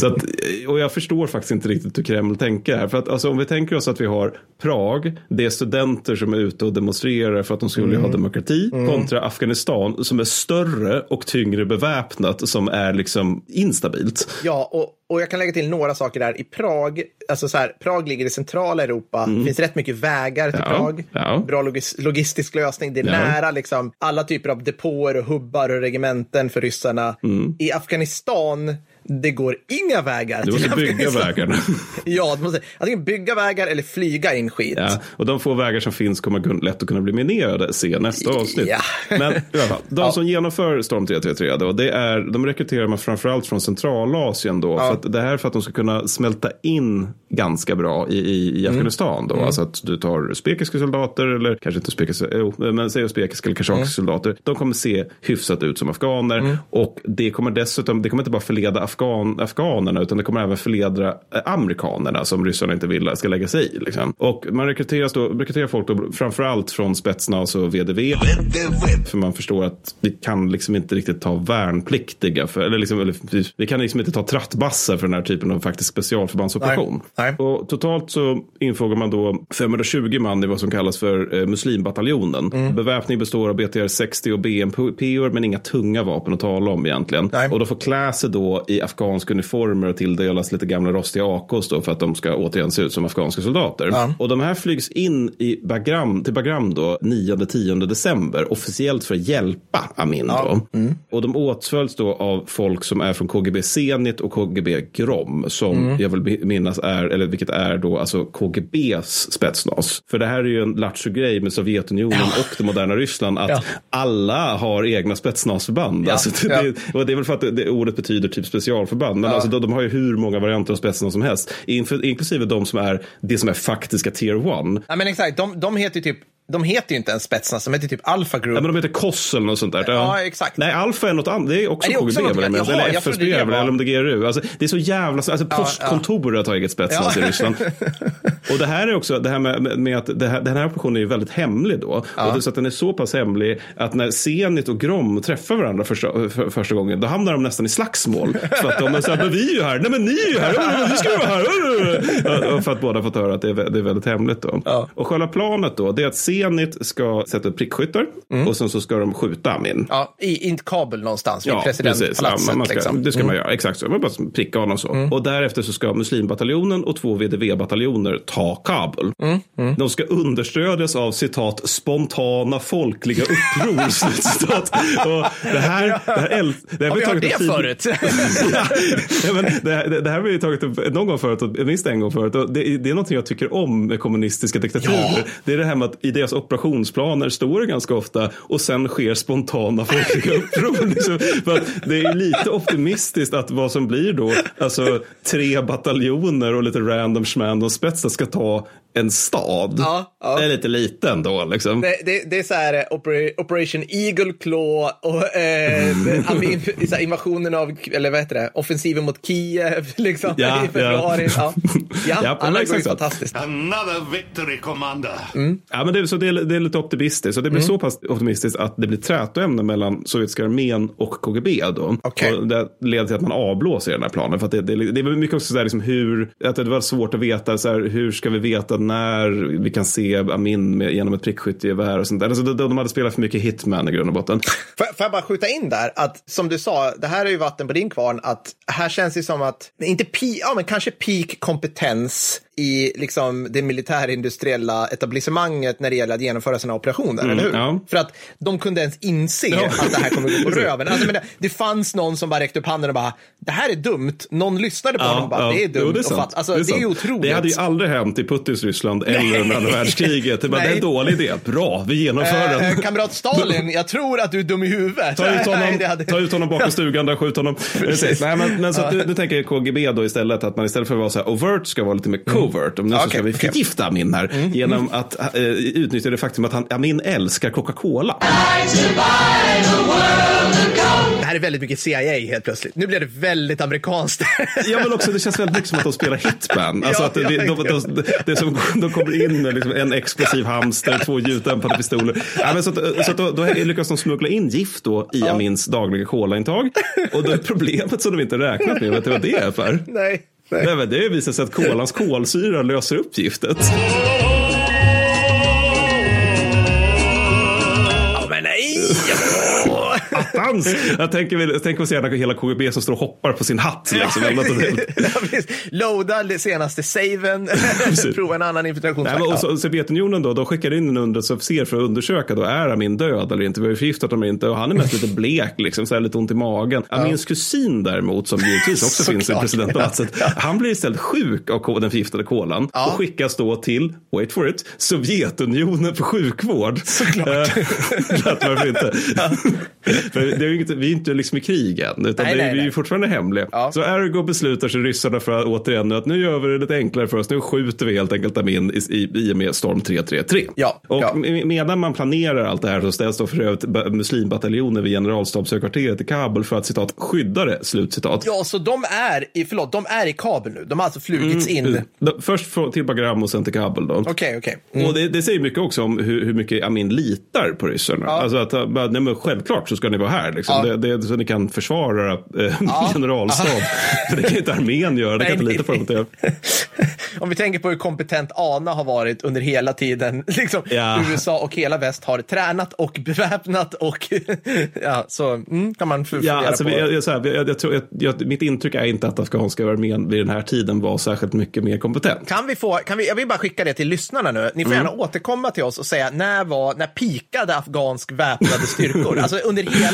Speaker 2: Så att, och jag förstår faktiskt inte riktigt hur Kreml tänker här. För att alltså, om vi tänker oss att vi har Prag, det är studenter som är ute och demonstrerar för att de skulle ha demokrati, kontra Afghanistan som är större och tyngre beväpnat som är liksom instabilt.
Speaker 1: Ja, och, och jag kan lägga till några saker där. I Prag, alltså så här, Prag ligger i centrala Europa. Det finns rätt mycket vägar till
Speaker 2: Mm. Ja,
Speaker 1: Prag.
Speaker 2: ja.
Speaker 1: Bra logis, logistisk lösning. Det är
Speaker 2: Ja.
Speaker 1: nära liksom, alla typer av depåer och hubbar och regementen för ryssarna.
Speaker 2: Mm.
Speaker 1: I Afghanistan, Afghanistan det går inga vägar
Speaker 2: Du måste bygga vägarna.
Speaker 1: Ja, du måste antingen bygga vägar eller flyga in skit.
Speaker 2: Ja, och de få vägar som finns kommer lätt att kunna bli minerade, se nästa avsnitt.
Speaker 1: Ja.
Speaker 2: Men i alla fall, de som genomför Storm 333 då, det är, de rekryterar man framförallt från Centralasien då. För att det här är för att de ska kunna smälta in ganska bra i, i,
Speaker 1: Mm.
Speaker 2: i Afghanistan då. Alltså att du tar usbekiska soldater eller kanske inte usbekiska, jo, men säg usbekiska eller kashakiska
Speaker 1: Mm.
Speaker 2: soldater. De kommer se hyfsat ut som afghaner och det kommer dessutom, det kommer inte bara förleda afghan, afghanerna utan det kommer även förleda eh, amerikanerna som ryssarna inte vill ska lägga sig i. Liksom. Och man rekryteras då, rekryterar folk då framförallt från Spetsnaz och VDV. För man förstår att vi kan liksom inte riktigt ta värnpliktiga, för, eller, liksom, eller vi- kan liksom inte ta trattbassar för den här typen av faktiskt specialförbandsoperation.
Speaker 1: Nej. Nej.
Speaker 2: Och totalt så infrågar man då 520 man i vad som kallas för eh, muslimbataljonen.
Speaker 1: Mm.
Speaker 2: Beväpning består av BTR 60 och BMP men inga tunga vapen att tala om egentligen.
Speaker 1: Nej.
Speaker 2: Och de får klä sig då i afghanska uniformer och tilldelas lite gamla rostiga AKs då för att de ska återigen se ut som afghanska soldater.
Speaker 1: Ja.
Speaker 2: Och de här flygs in i Bagram, till Bagram då 9-10 december officiellt för att hjälpa Amin då.
Speaker 1: Mm.
Speaker 2: Och de åtföljs då av folk som är från KGB Zenit och KGB Grom som
Speaker 1: Mm.
Speaker 2: jag vill minnas är, eller vilket är då alltså KGBs spetsnas. För det här är ju en lattjo-grej med Sovjetunionen och det moderna Ryssland att
Speaker 1: Ja.
Speaker 2: alla har egna spetsnasförband.
Speaker 1: Ja,
Speaker 2: Alltså, det,
Speaker 1: ja.
Speaker 2: och det är väl för att det, det ordet betyder typ specialförband. Men alltså, de, de har ju hur många varianter av spetsnas som helst. Inför, inklusive de som är det som är faktiska tier one.
Speaker 1: Ja, men exakt. De, de heter ju typ, de heter ju inte ens Spetsnaz, de heter typ Alpha Group.
Speaker 2: Ja, men de heter KOS eller något sånt där.
Speaker 1: Ja, exakt.
Speaker 2: Nej, Alfa är något annat. Det är också KGB.
Speaker 1: något
Speaker 2: eller FSB
Speaker 1: det var-
Speaker 2: eller om det är GRU. Alltså, det är så jävla... Alltså,
Speaker 1: Ja,
Speaker 2: postkontoret har tagit spetsnas
Speaker 1: Ja.
Speaker 2: i Ryssland. Och det här är också, det här med, med att det här, den här operationen är ju väldigt hemlig då. Och det så att den är så pass hemlig att när Zenit och Grom träffar varandra första, för, första gången, då hamnar de nästan i slagsmål. För att de är så här, men vi är ju här, nej men ni är ju här, Ja, vi ska vara här. Ja, För att båda fått höra att det är, det är väldigt hemligt då.
Speaker 1: Ja.
Speaker 2: Och själva planet då, det är att Zenit ska sätta upp prickskyttar och sen så ska de skjuta Amin.
Speaker 1: Ja, i, i en kabel någonstans vid
Speaker 2: Ja. Ja,
Speaker 1: presidentpalatset.
Speaker 2: man ska,
Speaker 1: liksom.
Speaker 2: Det ska man göra, exakt så. Man bara pricka honom så. Och därefter så ska muslimbataljonen och två VDV-bataljoner ta Kabul. De ska understödjas av citat spontana folkliga uppror. och det här, det här, äl- det här
Speaker 1: Har vi hört
Speaker 2: tagit
Speaker 1: det
Speaker 2: tid-
Speaker 1: förut?
Speaker 2: ja, men det, här- det, det här har vi tagit upp någon gång förut, minst en gång förut. Och det, det är något jag tycker om med kommunistiska diktaturer. Det är det här med att i deras operationsplaner står det ganska ofta och sen sker spontana folkliga uppror. Liksom. Det är lite optimistiskt att vad som blir då, alltså tre bataljoner och lite random schmandom spetsar ska ta en stad.
Speaker 1: Ja, ja.
Speaker 2: Det är lite liten då liksom.
Speaker 1: Det, det, det är så här eh, Opera- Operation Eagle Claw och eh, Amin, så här, invasionen av, eller vad heter det, offensiven mot Kiev liksom
Speaker 2: Ja,
Speaker 1: i februari.
Speaker 2: ja.
Speaker 1: Ja, ja,
Speaker 2: Ja,
Speaker 1: alla går ju fantastiskt.
Speaker 3: Another victory, Commander.
Speaker 2: Ja, men det, är- så det, är, det är lite optimistiskt. Så det blir så pass optimistiskt att det blir trätoämne mellan sovjetiska armén och KGB. Då.
Speaker 1: Okej.
Speaker 2: Och det leder till att man avblåser den här planen. För att det, det, det är mycket också så här, liksom hur, att det var svårt att veta så här, hur ska vi veta när vi kan se Amin med, genom ett prickskyttegevär och sånt där. Alltså, de, de hade spelat för mycket hitman i grund och botten.
Speaker 1: Får, får jag bara skjuta in där att som du sa, det här är ju vatten på din kvarn, att här känns det som att, inte peak, ja men kanske peak kompetens i liksom, det militärindustriella etablissemanget när det gäller att genomföra sina operationer, eller hur?
Speaker 2: Mm, ja.
Speaker 1: För att de kunde ens inse att det här kommer gå på röven. Alltså, men det, det fanns någon som bara räckte upp handen och bara, det här är dumt. Någon lyssnade på honom och bara, det är dumt.
Speaker 2: Jo, det, är sant.
Speaker 1: alltså, det, är
Speaker 2: sant.
Speaker 1: otroligt.
Speaker 2: Det hade ju aldrig hänt i Putins Ryssland eller under andra världskriget. Det, bara, det är en dålig idé. Bra, vi genomför den.
Speaker 1: Eh, kamrat Stalin, jag tror att du är dum i huvudet.
Speaker 2: Ta ut honom,
Speaker 1: Nej, det hade-
Speaker 2: ta ut honom bakom stugan där, skjut honom. Nej, men, men så du, du tänker KGB då istället att man istället för att vara så här overt ska vara lite mer covert. Och nu
Speaker 1: Okej,
Speaker 2: ska vi.
Speaker 1: Mm,
Speaker 2: förgifta Amin här genom att eh, utnyttja det faktum att han, Amin älskar Coca-Cola.
Speaker 1: Det här är väldigt mycket CIA helt plötsligt. Nu blir det väldigt amerikanskt.
Speaker 2: Ja, men också det känns väldigt mycket som att de spelar hitman. Alltså
Speaker 1: Ja,
Speaker 2: att det,
Speaker 1: ja,
Speaker 2: de, de, de, som, de kommer in med liksom en explosiv hamster, två ljuddämpade pistoler. Ja, men så att, så att då, då lyckas de smuggla in gift då i Amins dagliga kolaintag. Och då är problemet som de inte räknat med, vet du vad det är för?
Speaker 1: Nej. Nej.
Speaker 2: Nej, men det visar sig att kolans kolsyra löser upp giftet. Attans! Jag tänker, tänker mig se hela KGB som står och hoppar på sin hatt. Liksom.
Speaker 1: Ja. Loada senaste saven, prova en annan
Speaker 2: så, Sovjetunionen då, de skickar in en underrättelseofficer för att undersöka då, är Amin död eller inte? Vi har ju förgiftat honom inte? Och han är mest lite blek, liksom, så här lite ont i magen. Amins kusin däremot, som givetvis också finns i
Speaker 1: Såklart.
Speaker 2: presidentpalatset, han blir istället sjuk av den förgiftade kolan och skickas då till, wait for it, Sovjetunionen för sjukvård. Såklart. varför inte? För det är inget, vi är inte liksom i krig än, utan
Speaker 1: Nej,
Speaker 2: det,
Speaker 1: nej,
Speaker 2: vi är
Speaker 1: nej.
Speaker 2: fortfarande hemliga.
Speaker 1: Ja.
Speaker 2: Så ergo beslutar sig ryssarna för att återigen nu att nu gör vi det lite enklare för oss. Nu skjuter vi helt enkelt Amin i, i, i och med Storm 333.
Speaker 1: Ja,
Speaker 2: och
Speaker 1: ja.
Speaker 2: med- medan man planerar allt det här så ställs då för övrigt ba- muslimbataljoner vid generalstabshögkvarteret i Kabul för att citat skydda det, slutcitat.
Speaker 1: Ja, så de är i, förlåt, de är i Kabul nu. De har alltså flugits in. Okej,
Speaker 2: Då- Först till Bagram och sen till Kabul då.
Speaker 1: okej. Mm.
Speaker 2: Och det, det säger mycket också om hur, hur mycket Amin litar på ryssarna. Alltså att, bara, nej, men självklart så ska ni vara här. Liksom.
Speaker 1: Ja.
Speaker 2: Det, det, så ni kan försvara eh, generalstab. För det kan inte armén göra, det kan
Speaker 1: Nej,
Speaker 2: inte lita på dem.
Speaker 1: Om vi tänker på hur kompetent ANA har varit under hela tiden. Liksom,
Speaker 2: Ja.
Speaker 1: USA och hela väst har tränat och beväpnat och ja, så mm, kan man fundera
Speaker 2: Ja, alltså,
Speaker 1: på.
Speaker 2: jag, jag, så här, jag, jag tror, jag, mitt intryck är inte att afghanska armén vid den här tiden var särskilt mycket mer kompetent.
Speaker 1: Kan vi få, kan vi, jag vill bara skicka det till lyssnarna nu. Ni får
Speaker 2: Mm.
Speaker 1: gärna återkomma till oss och säga när var, när pikade afghansk väpnade styrkor? alltså under hela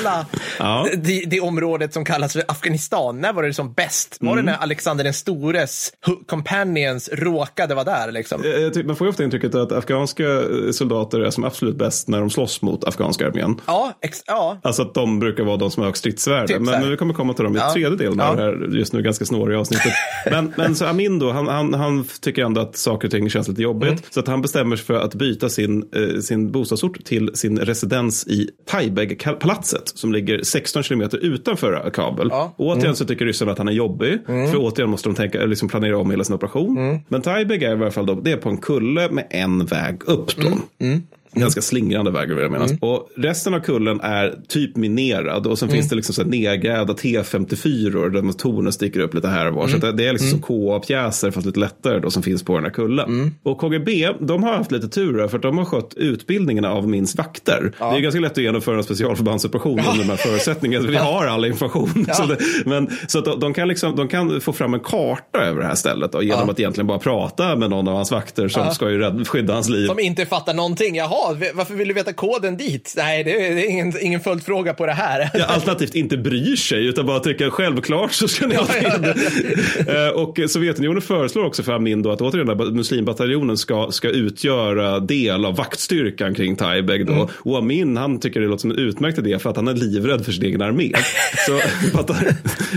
Speaker 2: Ja.
Speaker 1: det, det området som kallas för Afghanistan. När var det som bäst? Var
Speaker 2: Mm.
Speaker 1: det när Alexander den stores companions råkade vara där liksom?
Speaker 2: Jag- jag tycker- Man får ju ofta intrycket att afghanska eh, soldater är som absolut bäst när de slåss mot afghanska armén.
Speaker 1: Ja, ex, ja.
Speaker 2: Alltså att de brukar vara de som har högst stridsvärde.
Speaker 1: Typ
Speaker 2: men, men vi kommer komma till dem i
Speaker 1: Ja.
Speaker 2: tredje delen av
Speaker 1: Ja.
Speaker 2: det här just nu ganska snåriga avsnittet. men, men så Amin då, han, han, han tycker ändå att saker och ting känns lite jobbigt.
Speaker 1: Mm.
Speaker 2: Så att han bestämmer sig för att byta sin, eh, sin bostadsort till sin residens i Taibeg-palatset som ligger 16 kilometer utanför Kabul.
Speaker 1: Ja. Mm.
Speaker 2: Och återigen så tycker ryssarna att han är jobbig. För återigen måste de tänka, liksom planera om hela sin operation.
Speaker 1: Mm.
Speaker 2: Men Taibeg är i alla fall då, det är på en kulle med en väg upp då.
Speaker 1: Mm.
Speaker 2: Ganska slingrande väg vill jag menas. Och resten av kullen är typ minerad och sen finns det liksom så nedgrävda T54 där motorerna sticker upp lite här och var. Så att det är liksom som KA-pjäser fast lite lättare då som finns på den här kullen. Och KGB, de har haft lite tur för att de har skött utbildningen av minst vakter. Det är ganska lätt att genomföra en specialförbandsoperation under de här förutsättningarna. Vi har all information. Så, det, men, så att de, kan liksom, de kan få fram en karta över det här stället då, genom att egentligen bara prata med någon av hans vakter som ska ju skydda hans liv.
Speaker 1: Som inte fattar någonting. Jaha, varför vill du veta koden dit? Nej, det är, ingen, ingen följdfråga på det här.
Speaker 2: Ja, alternativt inte bryr sig utan bara tycker självklart så ska ni ha
Speaker 1: Ja,
Speaker 2: till det. Eh, Och Sovjetunionen föreslår också för Amin då att återigen den muslimbataljonen ska, ska utgöra del av vaktstyrkan kring Taibeg då. Och Amin han tycker det låter som en utmärkt idé för att han är livrädd för sin egen armé. Så bata-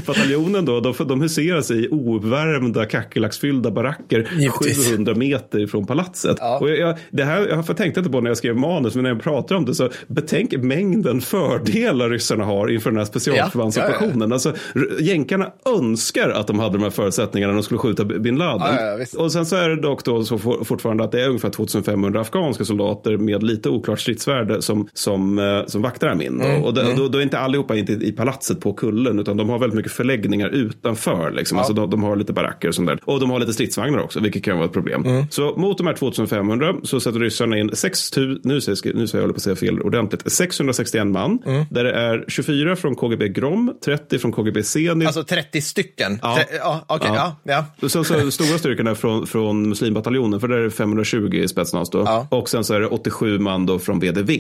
Speaker 2: bataljonen då, de, de huseras i ouppvärmda kackerlacksfyllda baracker
Speaker 1: Givetvis.
Speaker 2: 700 meter från palatset. Och jag, jag, det här, jag tänkte inte på när jag skrev manus, men när jag pratar om det så betänk mängden fördelar ryssarna har inför den här specialförbandsoperationen. Alltså, r- jänkarna önskar att de hade de här förutsättningarna när de skulle skjuta bin Laden.
Speaker 1: Ja, ja,
Speaker 2: och sen så är det dock då så for, fortfarande att det är ungefär 2500 afghanska soldater med lite oklart stridsvärde som, som, eh, som vaktar Amin. Då. och då, då, då är inte allihopa inte i palatset på kullen, utan de har väldigt mycket förläggningar utanför. Liksom. Alltså, de, de har lite baracker och sånt där. Och de har lite stridsvagnar också, vilket kan vara ett problem. Så mot de här 2500 så sätter ryssarna in 6 nu, nu, säger, jag- nu säger jag håller på att säga fel ordentligt, 661 man.
Speaker 1: Mm.
Speaker 2: Där det är 24 från KGB Grom, 30 från KGB Zenit.
Speaker 1: Alltså 30 stycken?
Speaker 2: Ja.
Speaker 1: Tre- ja Okej,
Speaker 2: Ja.
Speaker 1: ja. ja.
Speaker 2: Så, så stora styrkan är från, från muslimbataljonen, för där är det 520 i Spetsnaz då.
Speaker 1: Ja. Mm.
Speaker 2: Och sen så är det 87 man då från VDV.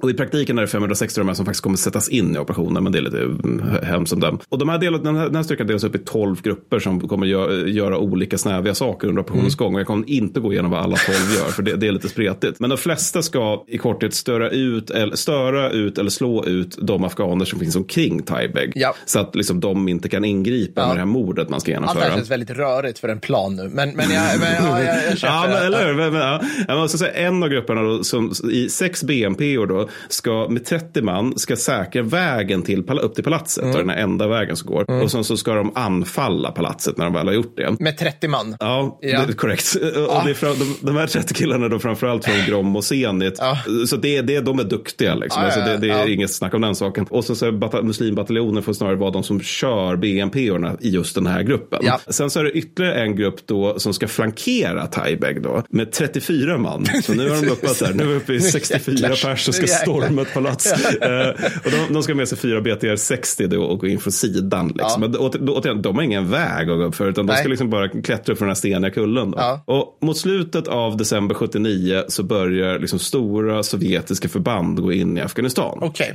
Speaker 2: Och i praktiken är det 560 de här som faktiskt kommer sättas in i operationen, men det är lite mm, hemskt som dem. Och de här delat, den, här, den här styrkan delas upp i 12 grupper som kommer gö- göra olika snäviga saker under operationens
Speaker 1: Mm.
Speaker 2: gång. Och jag kommer inte gå igenom vad alla 12 gör, för det, det är lite spretigt. Men de flesta ska i korthet störa ut, eller, störa ut eller slå ut de afghaner som finns omkring Taibeg.
Speaker 1: Ja.
Speaker 2: Så att liksom, de inte kan ingripa
Speaker 1: Ja.
Speaker 2: med det här mordet man ska
Speaker 1: Allt det
Speaker 2: genomföra.
Speaker 1: här känns väldigt rörigt för en plan nu. Men, men, jag, men ja, jag, jag köper
Speaker 2: Ja, men, eller hur? Ja. Jag måste säga, en av grupperna då, som i sex BNP då, ska med 30 man ska säkra vägen till, upp till palatset.
Speaker 1: Mm.
Speaker 2: Den här enda vägen som går. Och sen så ska de anfalla palatset när de väl har gjort det.
Speaker 1: Med 30 man.
Speaker 2: Ja,
Speaker 1: Ja.
Speaker 2: Det korrekt. Och det är fra, de, de här 30 killarna då framförallt från Grom och Zenit.
Speaker 1: Ja.
Speaker 2: Så det, det, de är duktiga liksom.
Speaker 1: Ja,
Speaker 2: alltså, det, det är inget snack om den saken. Och så, så är bata, muslimbataljoner får snarare vara de som kör BNP-orna i just den här gruppen. Sen så är det ytterligare en grupp då som ska flankera Taibeg då med 34 man. Så nu har de uppat där. Nu är vi uppe i 64
Speaker 1: jäklar.
Speaker 2: pers som ska storma ett palats. Eh, och de, de ska med sig fyra BTR 60 då och gå in från sidan. Liksom.
Speaker 1: Ja.
Speaker 2: Men återigen, de har ingen väg att gå upp för utan de
Speaker 1: Nej.
Speaker 2: ska liksom bara klättra upp för den här steniga kullen.
Speaker 1: Ja.
Speaker 2: Och mot slutet av december 79 så börjar liksom stora sovjetiska förband gå in i Afghanistan.
Speaker 1: Okej.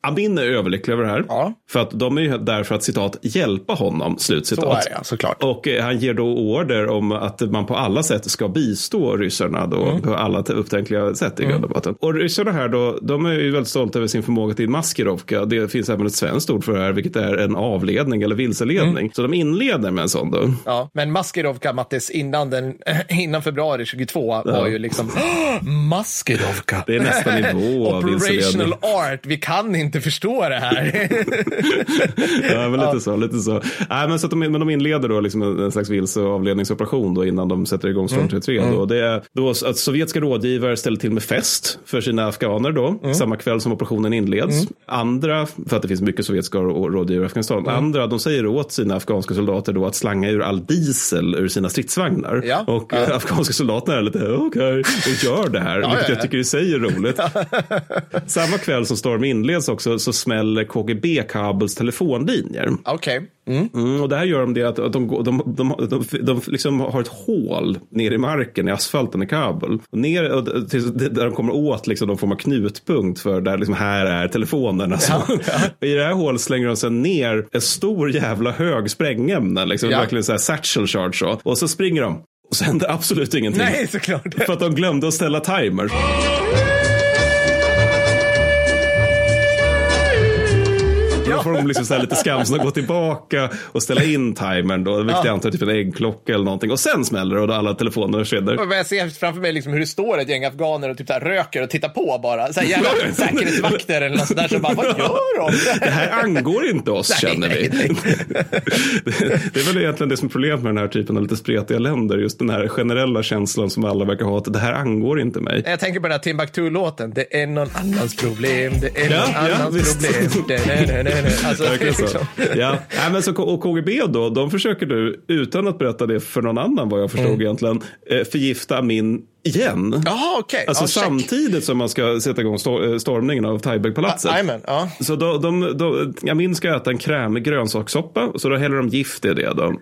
Speaker 2: Amin är överlycklig över det här.
Speaker 1: Ja.
Speaker 2: För att de är ju där för att citat hjälpa honom. Slutcitat.
Speaker 1: Så är det, såklart.
Speaker 2: Och eh, han ger då order om att man på alla sätt ska bistå ryssarna då
Speaker 1: Mm.
Speaker 2: på alla upptänkliga sätt i grund och botten. Och ryssarna här då, de är ju väldigt stolta över sin förmåga till maskirovka. Det finns även ett svenskt ord för det här, vilket är en avledning eller vilseledning.
Speaker 1: Mm.
Speaker 2: Så de inleder med en sån då.
Speaker 1: Ja, men Maskerovka, Mattis, innan, den, innan februari 22 var ju liksom Maskerovka.
Speaker 2: Det är nästa nivå av.
Speaker 1: Operational art, vi kan inte förstå det här.
Speaker 2: Ja, men lite så. Lite så. Nej, men, så att de, men de inleder då liksom en, en slags vilse och avledningsoperation då innan de sätter igång Storm 33. Då. Det är då att sovjetiska rådgivare ställer till med fest för sina afghaner då, samma kväll som operationen inleds. Andra, för att det finns mycket sovjetiska rå- rådgivare i Afghanistan, andra de säger åt sina afghanska soldater då att slanga ur all diesel ur sina stridsvagnar.
Speaker 1: Ja.
Speaker 2: Och eh, afghanska soldaterna är lite okej och gör det här,
Speaker 1: ja, ja.
Speaker 2: jag tycker i sig är roligt. Samma kväll som Storm inleds också så smäller KGB Kabels telefonlinjer.
Speaker 1: Okej.
Speaker 2: Mm, och det här gör de det att att de, de, de, de, de, liksom har ett hål ner i marken, i asfalten i Kabul. Och ner, och, till, där de kommer åt liksom, någon form av knutpunkt för där liksom, här är telefonen. Alltså. I det här hålet slänger de sen ner en stor jävla hög sprängämnen, liksom,
Speaker 1: Ja.
Speaker 2: verkligen så här satchel charge. Så. Och så springer de. Och så händer absolut ingenting.
Speaker 1: Nej, såklart.
Speaker 2: För att de glömde att ställa timer. Får de liksom så lite skamsna gå tillbaka och ställa in timern då, vilket jag antar är typ en äggklocka eller någonting. Och sen smäller det och alla telefoner.
Speaker 1: Men Jag ser framför mig liksom hur det står ett gäng afghaner och typ så röker och tittar på bara. Så här jävla säkerhetsvakter eller något sånt där som bara, vad gör de?
Speaker 2: Det här angår inte oss
Speaker 1: Nej,
Speaker 2: känner vi.
Speaker 1: nej,
Speaker 2: Det är väl egentligen det som är problemet med den här typen av lite spretiga länder. Just den här generella känslan som alla verkar ha att det här angår inte mig.
Speaker 1: Jag tänker på den här Timbuktu-låten. Det är någon annans problem, det är
Speaker 2: Ja,
Speaker 1: någon
Speaker 2: ja,
Speaker 1: annans
Speaker 2: visst.
Speaker 1: problem. Det. Alltså, liksom.
Speaker 2: Ja. Nej, men så, och KGB då, de försöker du, utan att berätta det för någon annan vad jag förstod
Speaker 1: Mm.
Speaker 2: egentligen, eh, förgifta Amin igen.
Speaker 1: Jaha, okej.
Speaker 2: Alltså
Speaker 1: check.
Speaker 2: samtidigt som man ska sätta igång stor- eh, stormningen av Taibeg-palatset.
Speaker 1: Jajamän, ja.
Speaker 2: Så då, de, de, Amin ska äta en krämig grönsakssoppa, så då häller de gift i det. Då.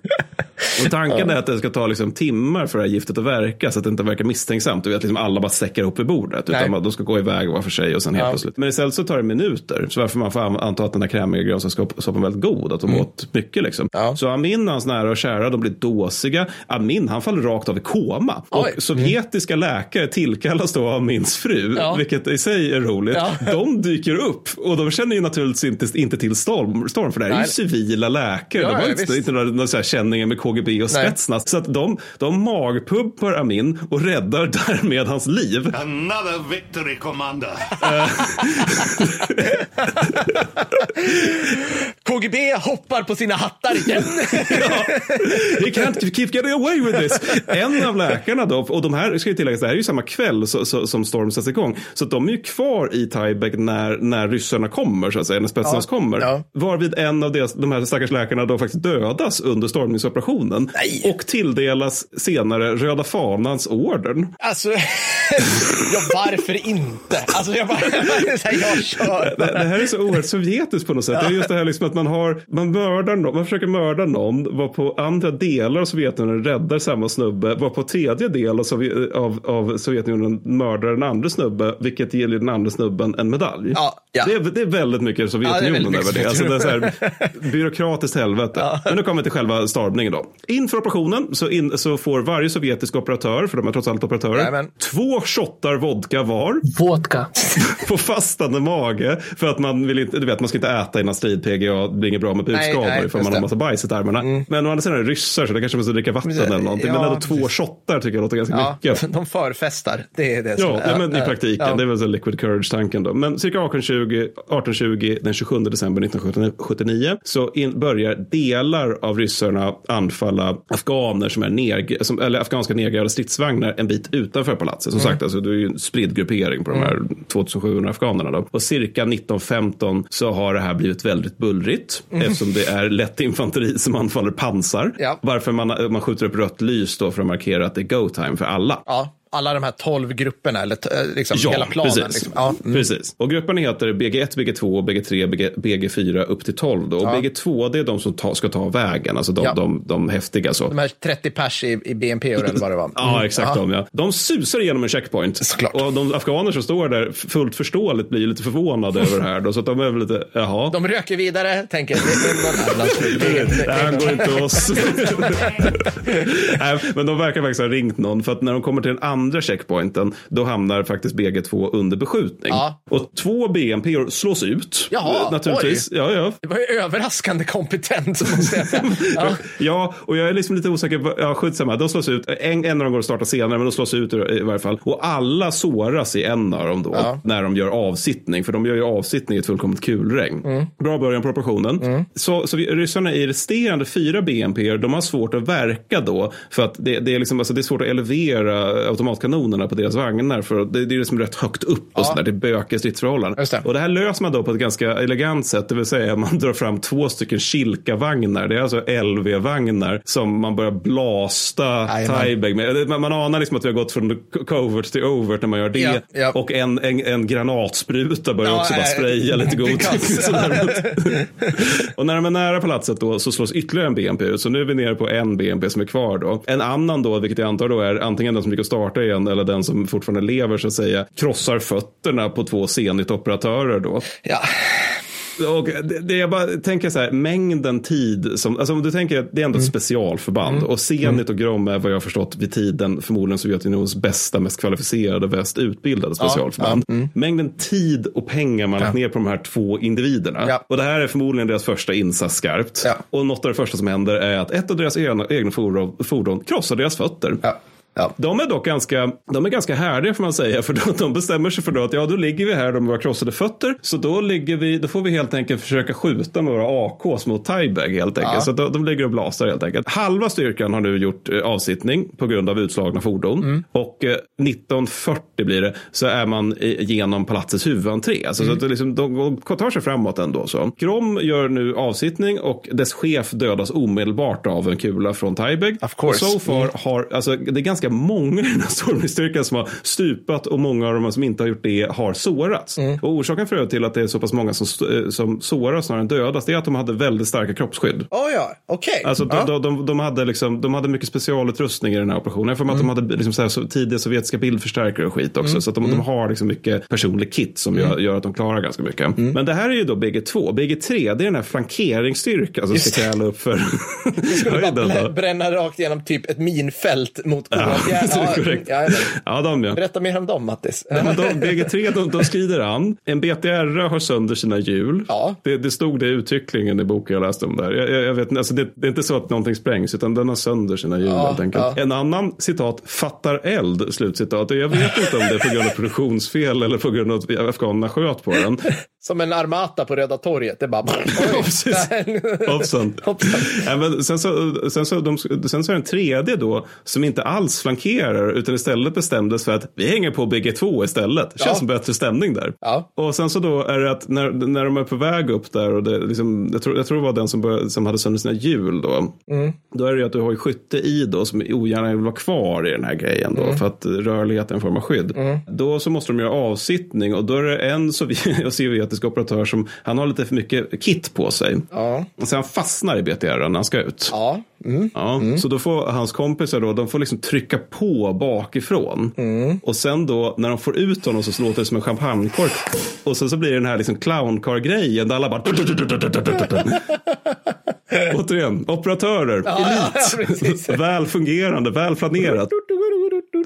Speaker 2: Och tanken är att det ska ta liksom timmar för det här giftet att verka, så att det inte verkar misstänksamt. Du vet, liksom alla bara säckar ihop vid bordet.
Speaker 1: Nej.
Speaker 2: Utan de ska gå iväg var för sig och sen helt plötsligt. Men istället så tar det minuter. Så varför man får an- anta att den här krämiga grönsakssoppan är väldigt god. Att de åt mycket liksom.
Speaker 1: Mm. Ja.
Speaker 2: Så Amin och hans nära och kära, de blir dåsiga. Amin, han faller rakt av i koma. Och
Speaker 1: Oj.
Speaker 2: sovjetiska läkare tillkallas då av Amins fru,
Speaker 1: Ja.
Speaker 2: vilket i sig är roligt.
Speaker 1: Ja.
Speaker 2: De dyker upp och de känner ju naturligtvis inte, inte till Storm, Storm för det här är ju
Speaker 1: Nej.
Speaker 2: civila läkare.
Speaker 1: Ja,
Speaker 2: de har
Speaker 1: ja,
Speaker 2: inte, inte några, några så här känningar med KGB och
Speaker 1: Nej.
Speaker 2: Spetsnaz. Så att de, de magpumpar Amin och räddar därmed hans liv.
Speaker 3: Another victory, Commander.
Speaker 1: KGB hoppar på sina hattar igen.
Speaker 2: He can't keep getting away with this. En av läkarna då, och de här ska ju tilläggas, det här är ju samma kväll så, så, som Storm sätts igång. Så att de är ju kvar i Taibek när, när ryssarna kommer, så att säga, när Spetsnaz
Speaker 1: Ja,
Speaker 2: kommer.
Speaker 1: ja.
Speaker 2: Varvid en av deras, de här stackars läkarna då faktiskt dödas under stormningsoperationen.
Speaker 1: Nej.
Speaker 2: Och tilldelas senare Röda Fanans orden.
Speaker 1: Alltså, ja, varför inte? Alltså, jag bara, här, jag kör.
Speaker 2: Det, det här är så oerhört sovjetiskt på något sätt. Det är just det här liksom att man har, man mördar någon, man försöker mörda någon, var på andra delar av Sovjetunionen räddar samma snubbe, var på tredje del av, Sovjet, av, av Sovjetunionen mördar den andra snubbe, vilket ger den andra snubben en medalj.
Speaker 1: Ja, ja.
Speaker 2: Det, är, det är väldigt mycket Sovjetunionen
Speaker 1: Ja, det
Speaker 2: över det. Alltså det är så här, byråkratiskt helvete. Men nu kommer vi till själva stormningen då. Inför operationen så, in, så får varje sovjetisk operatör, för de är trots allt operatörer,
Speaker 1: Jajamän.
Speaker 2: två shottar vodka var
Speaker 4: Vodka.
Speaker 2: på fastande mage. För att man vill inte, du vet, man ska inte äta innan strid-PGA. Det blir inget bra med bukskador ifall man har massa bajs i tarmarna. Men å andra sidan är det ryssar så det kanske måste dricka vatten eller någonting.
Speaker 1: Ja,
Speaker 2: men ändå två
Speaker 1: precis.
Speaker 2: shottar tycker jag låter ganska
Speaker 1: Ja,
Speaker 2: mycket.
Speaker 1: de förfestar. Det är det som
Speaker 2: Ja, ja, men i praktiken.
Speaker 1: ja.
Speaker 2: Det är väl så liquid courage-tanken då. Men cirka 1820, 1820 den 27 december 1979 så in, börjar delar av ryssarna anfalla afghaner som är neg, som, eller afghanska nedgrävda stridsvagnar en bit utanför palatset. Som sagt, alltså, det är ju en spridd gruppering på de här 2700 afghanerna. Då. Och cirka 1915 så har det här blivit väldigt bullrigt eftersom det är lätt infanteri som anfaller pansar.
Speaker 1: Ja.
Speaker 2: Varför man, man skjuter upp rött lys då för att markera att det är go time för alla.
Speaker 1: Ja, alla de här tolv grupperna, eller eh, liksom hela planen.
Speaker 2: Precis.
Speaker 1: Liksom. Ja, mm.
Speaker 2: precis. Och grupperna heter BG1, BG2, BG3, BG, BG4 upp till 12. Då. Och
Speaker 1: Ja.
Speaker 2: BG2 det är de som ta, ska ta vägen, alltså de,
Speaker 1: Ja.
Speaker 2: de, de häftiga. Så.
Speaker 1: De här 30 pers i, i BNP eller vad det var.
Speaker 2: Ja, exakt
Speaker 1: Ja.
Speaker 2: de ja. De susar igenom en checkpoint.
Speaker 1: Såklart.
Speaker 2: Och de afghaner som står där fullt förståeligt blir lite förvånade över det här. Då, så de är väl lite, jaha.
Speaker 1: De röker vidare, tänker det är någon annan det är- det
Speaker 2: Det här
Speaker 1: är-
Speaker 2: går inte oss. Nej, men de verkar faktiskt ha ringt någon. För att när de kommer till den andra checkpointen, då hamnar faktiskt BG2 under beskjutning.
Speaker 1: Ja.
Speaker 2: Och två BMP slås ut.
Speaker 1: Jaha,
Speaker 2: eh, naturligtvis. Ja, ja.
Speaker 1: Det var ju överraskande kompetent, måste jag säga. Ja.
Speaker 2: Ja, och jag är liksom lite osäker. Ja, skitsamma. De slås ut. En, en av dem går att starta senare, men de slås ut i, varje fall. Och alla såras i en av dem då,
Speaker 1: Ja.
Speaker 2: när de gör avsittning. För de gör ju avsittning i ett fullkomligt kulregn.
Speaker 1: Mm.
Speaker 2: Bra början på operationen. Så, så vi, ryssarna i resterande fyra BNP, de har svårt att verka då. För att det, det, är, liksom, alltså det är svårt att elevera automatkanonerna på deras vagnar. För det, det är liksom rätt högt upp och
Speaker 1: Ja.
Speaker 2: sådär. Det är bökiga stridsförhållanden.
Speaker 1: Det.
Speaker 2: Och det här löser man då på ett ganska elegant sätt. Det vill säga man drar fram två stycken Kilka-vagnar. Det är alltså LV-vagnar som man börjar blasta. Tyebeg med. Man, man anar liksom att vi har gått från covert till overt när man gör det.
Speaker 1: Ja, ja.
Speaker 2: Och en, en, en granatspruta börjar
Speaker 1: Ja,
Speaker 2: också bara spraya lite godtyckligt. och när de är nära palatset då så slås ytterligare en BNP ut. Så nu är vi nere på en BNP som är kvar då. En annan då, vilket jag antar då är antingen den som gick att starta igen eller den som fortfarande lever så att säga, krossar fötterna på två Zenit-operatörer då.
Speaker 1: Ja.
Speaker 2: Och det, det jag bara tänker så här, mängden tid som, alltså om du tänker att det är ändå ett specialförband och Zenit och Grom är vad jag har förstått vid tiden förmodligen Sovjetunionens bästa, mest kvalificerade, bäst utbildade specialförband. Mängden tid och pengar man lagt ner på de här två individerna.
Speaker 1: Ja.
Speaker 2: Och det här är förmodligen deras första insats skarpt.
Speaker 1: Ja.
Speaker 2: Och något av det första som händer är att ett av deras egna, egna fordon, fordon krossar deras fötter.
Speaker 1: Ja.
Speaker 2: De är dock ganska, de är ganska härdiga får man säga. För de, de bestämmer sig för då att ja, då ligger vi här med våra krossade fötter. Så då, ligger vi, då får vi helt enkelt försöka skjuta med våra AKs mot Tyebag helt enkelt.
Speaker 1: Ja.
Speaker 2: Så de, de ligger och blasar helt enkelt. Halva styrkan har nu gjort eh, avsittning på grund av utslagna fordon.
Speaker 1: Mm.
Speaker 2: Och eh, 1940 blir det så är man i, genom palatsets huvudentré. Alltså,
Speaker 1: Mm.
Speaker 2: så att det liksom, de, de tar sig framåt ändå. Så. Grom gör nu avsittning och dess chef dödas omedelbart av en kula från Tyebag.
Speaker 1: Of course.
Speaker 2: Och so far har, alltså, det är ganska många i den här stormningsstyrkan som har stupat och många av de som inte har gjort det har sårats.
Speaker 1: Mm.
Speaker 2: Och orsaken för det till att det är så pass många som, eh, som såras snarare än dödas det är att de hade väldigt starka kroppsskydd.
Speaker 1: Oh, ja, okej.
Speaker 2: Alltså, de,
Speaker 1: ja.
Speaker 2: de, de, de, hade liksom, de hade mycket specialutrustning i den här operationen. Jag får mig att de
Speaker 1: Mm.
Speaker 2: hade liksom så här, så tidiga sovjetiska bildförstärkare och skit också. Så att de,
Speaker 1: Mm.
Speaker 2: de har liksom mycket personlig kit som gör, gör att de klarar ganska mycket.
Speaker 1: Mm.
Speaker 2: Men det här är ju då BG2. BG3 det är den här flankeringsstyrkan som ska kräla upp för... då.
Speaker 1: bränna rakt igenom typ ett minfält mot
Speaker 2: Ja,
Speaker 1: Korea.
Speaker 2: det är korrekt.
Speaker 1: ja,
Speaker 2: Ja, de ja.
Speaker 1: Berätta mer om dem, Mattis.
Speaker 2: Nej, men de, BG3 de, de skrider an. En BTR har sönder sina hjul.
Speaker 1: Ja.
Speaker 2: Det, det stod det uttryckligen i boken jag läste om där. Jag, jag, vet, alltså det, det är inte så att någonting sprängs utan den har sönder sina hjul
Speaker 1: Ja,
Speaker 2: helt enkelt.
Speaker 1: ja.
Speaker 2: En annan citat fattar eld slutcitat. Jag vet inte om det är på grund av produktionsfel eller på grund av att afghanerna sköt på den.
Speaker 1: Som en armata på Röda torget. Det bara...
Speaker 2: Ja, precis. Hoppsan.
Speaker 1: Hoppsan.
Speaker 2: Ja, men sen, så, sen, så, de, sen så är det en tredje då som inte alls flankerar utan istället bestämdes för att vi hänger på BG2 istället. Det känns
Speaker 1: Ja.
Speaker 2: som bättre stämning där.
Speaker 1: Ja.
Speaker 2: Och sen så då är det att när, när de är på väg upp där och det liksom, jag, tror, jag tror det var den som, började, som hade sönder sina hjul då.
Speaker 1: Mm.
Speaker 2: Då är det ju att du har ju skytte i då som ogärna vill vara kvar i den här grejen
Speaker 1: Mm.
Speaker 2: då för att rörlighet är en form av skydd. Då så måste de göra avsittning och då är det en sovjet- sovjetisk operatör som han har lite för mycket kit på sig.
Speaker 1: Ja.
Speaker 2: Och sen fastnar i BTR när han ska ut.
Speaker 1: Ja. Mm.
Speaker 2: Ja, Så då får hans kompisar då, de får liksom trycka på bakifrån.
Speaker 1: Mm.
Speaker 2: Och sen då när de får ut honom så låter det som en champagnekork. Och sen så blir det den här liksom clowncar-grejen där alla bara... Återigen, operatörer,
Speaker 1: ja,
Speaker 2: elit,
Speaker 1: precis.
Speaker 2: väl fungerande, väl planerat.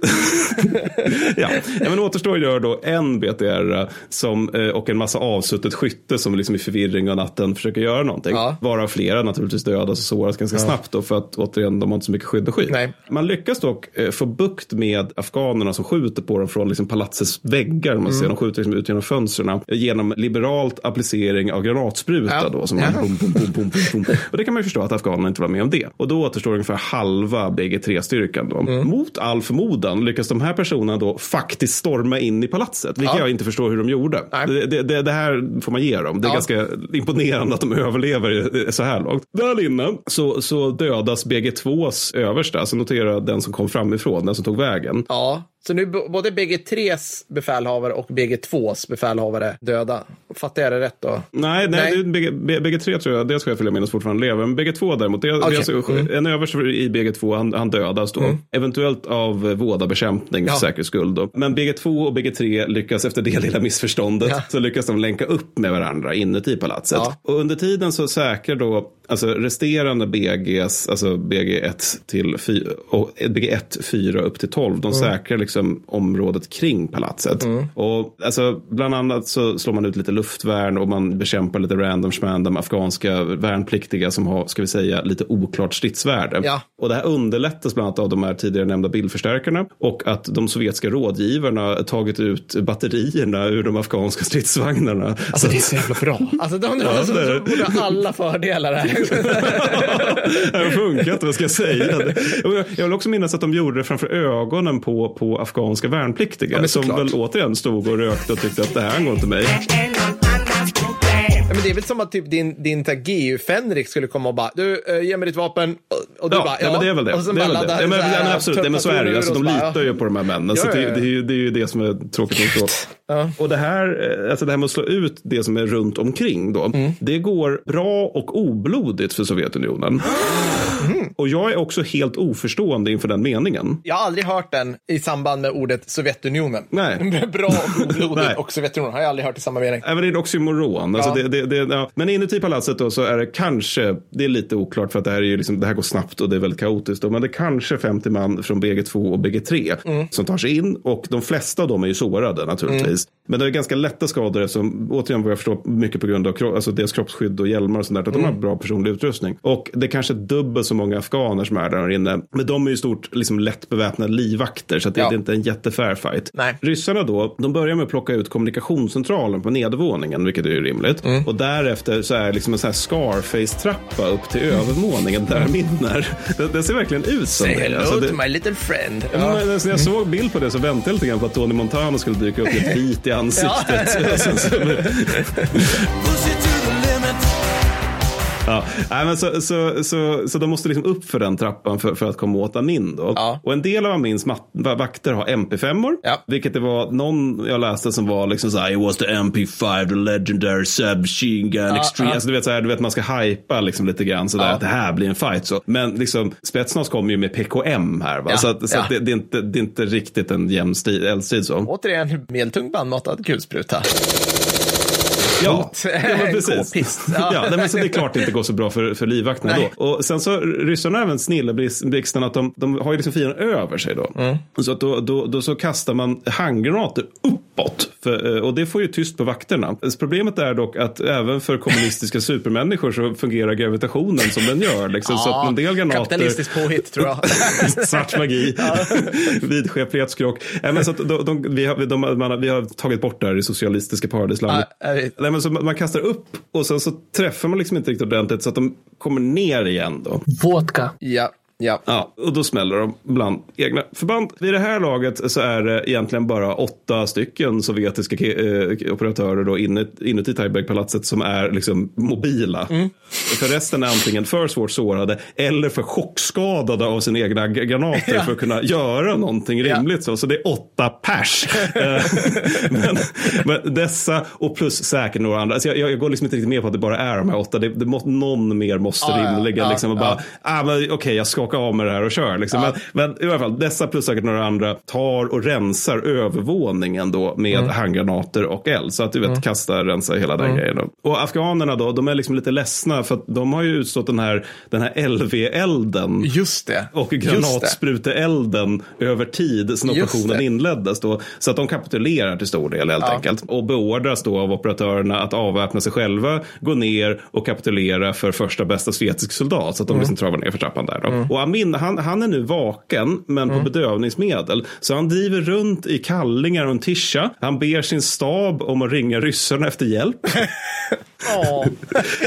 Speaker 2: ja. ja, men återstår gör då en BTR som, eh, och en massa avsuttet skytte som liksom i förvirring av natten försöker göra någonting.
Speaker 1: Ja.
Speaker 2: Varav flera naturligtvis dödas och såras ganska snabbt då för att återigen de har inte så mycket skydd och skydd.
Speaker 1: Nej.
Speaker 2: Man lyckas dock eh, få bukt med afghanerna som skjuter på dem från liksom palatsets väggar. Man
Speaker 1: Mm.
Speaker 2: ser, de skjuter liksom ut genom fönstren eh, genom liberalt applicering av granatspruta
Speaker 1: Ja.
Speaker 2: då. Som
Speaker 1: Ja.
Speaker 2: bom, bom, bom, bom, bom, bom. Och det kan man ju förstå att afghanerna inte var med om det. Och då återstår ungefär halva BG3-styrkan då.
Speaker 1: Mm.
Speaker 2: Mot all förmodan lyckas de här personerna då faktiskt storma in i palatset. Vilket
Speaker 1: Ja.
Speaker 2: jag inte förstår hur de gjorde. Det, det, det här får man ge dem. Det är
Speaker 1: Ja.
Speaker 2: ganska imponerande att de överlever så här långt. Där inne så, så dödas BG2s översta. Alltså notera den som kom framifrån, den som tog vägen.
Speaker 1: Ja, så nu b- både BG3s befälhavare och BG2s befälhavare döda. Fattar jag det rätt då?
Speaker 2: Nej, nej,
Speaker 1: Nej.
Speaker 2: BG, B- BG3 tror jag, det ska jag följa minnas fortfarande lever. Men BG2 däremot, det, är
Speaker 1: Okej.
Speaker 2: alltså,
Speaker 1: Mm.
Speaker 2: en överste i BG2, han, han dödas då. Eventuellt av eh, vådabekämpning för
Speaker 1: Ja.
Speaker 2: säkerhets skull då. Men BG2 och BG3 lyckas efter det lilla missförståndet
Speaker 1: Ja.
Speaker 2: så lyckas de länka upp med varandra inuti palatset.
Speaker 1: Ja.
Speaker 2: Och under tiden så säkrar då alltså resterande BGs, alltså BG1 till 4, och BG1, 4 upp till 12, de säkrar liksom området kring palatset. Och alltså bland annat så slår man ut lite luftvärn och man bekämpar lite random schmandom afghanska värnpliktiga som har, ska vi säga, lite oklart stridsvärde.
Speaker 1: Ja.
Speaker 2: Och det här underlättas bland annat av de här tidigare nämnda bildförstärkarna och att de sovjetiska rådgivarna tagit ut batterierna ur de afghanska stridsvagnarna.
Speaker 1: Alltså
Speaker 2: Så
Speaker 1: det är så jävla bra. Alltså de, de,
Speaker 2: Ja,
Speaker 1: de, de, ha alla fördelar här.
Speaker 2: Det har funkat, vad ska jag säga? Jag vill också minnas att de gjorde det framför ögonen på, på afghanska värnpliktiga.
Speaker 1: men
Speaker 2: som väl återigen stod och rökte och tyckte att det här går inte mig.
Speaker 1: Ja, det är väl som att typ din, din GU-Fenrik skulle komma och bara, du, eh, ge mig ditt vapen. Och, och du
Speaker 2: Ja,
Speaker 1: bara,
Speaker 2: ja, men det är väl det. Det, är väl det. Ja, men,
Speaker 1: här
Speaker 2: ja, absolut, nej, men så är det ju. Alltså, de litar
Speaker 1: bara,
Speaker 2: ju på de här männen. så
Speaker 1: Ja,
Speaker 2: det,
Speaker 1: ja, ja.
Speaker 2: det, är ju, det är ju det som är tråkigt nog.
Speaker 1: Ja.
Speaker 2: Och det här, eh, alltså det här med att slå ut det som är runt omkring då,
Speaker 1: Mm.
Speaker 2: det går bra och oblodigt för Sovjetunionen.
Speaker 1: Mm.
Speaker 2: Och jag är också helt oförstående inför den meningen.
Speaker 1: Jag har aldrig hört den i samband med ordet Sovjetunionen.
Speaker 2: Nej.
Speaker 1: Bra och oblodigt
Speaker 2: Nej.
Speaker 1: och Sovjetunionen har jag aldrig hört i samma mening.
Speaker 2: Även det är en oxymoron. Alltså
Speaker 1: Ja.
Speaker 2: det, det, ja. Men inuti palatset då så är det kanske, det är lite oklart för att det här, är ju liksom, det här går snabbt och det är väldigt kaotiskt. Då, men det är kanske 50 man från BG2 och BG3
Speaker 1: Mm.
Speaker 2: som tar sig in och de flesta av dem är ju sårade naturligtvis. Men det är ganska lätta skador som återigen vad jag förstår mycket på grund av alltså deras kroppsskydd och hjälmar och sånt där. Att
Speaker 1: Mm.
Speaker 2: de har bra personlig utrustning. Och det är kanske dubbelt så många afghaner som är där inne. Men de är ju stort liksom lätt beväpnade livvakter så att det,
Speaker 1: Ja.
Speaker 2: det är inte en jättefair fight.
Speaker 1: Nej.
Speaker 2: Ryssarna då, de börjar med att plocka ut kommunikationscentralen på nedervåningen, vilket är ju rimligt.
Speaker 1: Mm.
Speaker 2: Och därefter så är det liksom en sån här Scarface-trappa upp till övervåningen där min är. Det, det ser verkligen ut som
Speaker 1: Say
Speaker 2: det.
Speaker 1: hello
Speaker 2: Alltså, det
Speaker 1: to my little friend.
Speaker 2: Ja. Men, alltså, när jag såg bild på det så väntade jag lite grann på att Tony Montana skulle dyka upp helt vit i ansiktet. Och sen så- Ja, nej, men så, så, så, så de måste liksom upp för den trappan för, för att komma åt Amin. Då.
Speaker 1: Ja.
Speaker 2: Och en del av Amins vakter har MP5-or.
Speaker 1: Ja.
Speaker 2: Vilket det var någon jag läste som var liksom så här, it was the MP5, the legendary submachine gun extreme.
Speaker 1: ja.
Speaker 2: Alltså, du vet, så här, du vet man ska hypa liksom lite grann sådär
Speaker 1: Ja.
Speaker 2: att det här blir en fight. Så. Men liksom Spetsnaz kommer ju med PKM här. Va?
Speaker 1: Ja,
Speaker 2: Så, att, så
Speaker 1: ja.
Speaker 2: att det, det, är inte, det är inte riktigt en jämn strid, eldstrid så.
Speaker 1: Återigen, medeltung bandmatad kulspruta.
Speaker 2: Ja, precis. Ja.
Speaker 1: Ja.
Speaker 2: nej, men så det är klart det inte går så bra för, för livvakterna då. Och sen så ryssarna även snilla blixten att de, de har ju liksom fienden över sig då.
Speaker 1: Mm.
Speaker 2: Så att då, då, då så kastar man handgranater upp uppåt. För, eh, och det får ju tyst på vakterna. Problemet är dock att även för kommunistiska supermänniskor så fungerar gravitationen som den gör. Liksom, så att en del granater...
Speaker 1: Kapitalistiskt påhitt tror jag.
Speaker 2: Svart magi, vidskeplighetskrock. Nej, men så att de, de, vi, har, de, man, vi har tagit bort det här i socialistiska paradislandet.
Speaker 1: Ja.
Speaker 2: Nej, men så man man kastar upp och sen så träffar man liksom inte riktigt ordentligt så att de kommer ner igen då.
Speaker 4: Vodka.
Speaker 1: ja, ja.
Speaker 2: Ja, och då smäller de bland egna förband. Vid det här laget så är det egentligen bara åtta stycken sovjetiska eh, operatörer då inuti, inuti Taibeg-palatset som är liksom mobila. För resten är antingen för svårt sårade eller för chockskadade av sina egna granater för att kunna göra någonting rimligt. Så, så det är åtta pers. Men, men dessa och plus säkert några andra. Alltså jag, jag går liksom inte riktigt med på att det bara är de här åtta. Det, det må, någon mer måste
Speaker 1: Ja, ja,
Speaker 2: rimligen
Speaker 1: ja,
Speaker 2: liksom och bara, ah, okej jag skakar av med det här och kör. Liksom. Men, men i alla fall, dessa plus säkert några andra tar och rensar övervåningen då med
Speaker 1: Mm.
Speaker 2: handgranater och eld. Så att du vet, kasta, rensa hela den grejen. Då. Och afghanerna då, de är liksom lite ledsna för att de har ju utstått den här, den här LV-elden.
Speaker 1: Just det.
Speaker 2: Och granatspruteelden över tid
Speaker 1: Just
Speaker 2: operationen inleddes. Då, så att de kapitulerar till stor del helt enkelt. Och beordras då av operatörerna att avväpna sig själva, gå ner och kapitulera för första bästa sovjetisk soldat. Så att de
Speaker 1: Mm.
Speaker 2: liksom travar ner för trappan där. Då. Och Amin, han, han är nu vaken, men
Speaker 1: Mm.
Speaker 2: på bedövningsmedel. Så han driver runt i kallingar och en tischa. Han ber sin stab om att ringa ryssarna efter hjälp.
Speaker 1: Ja.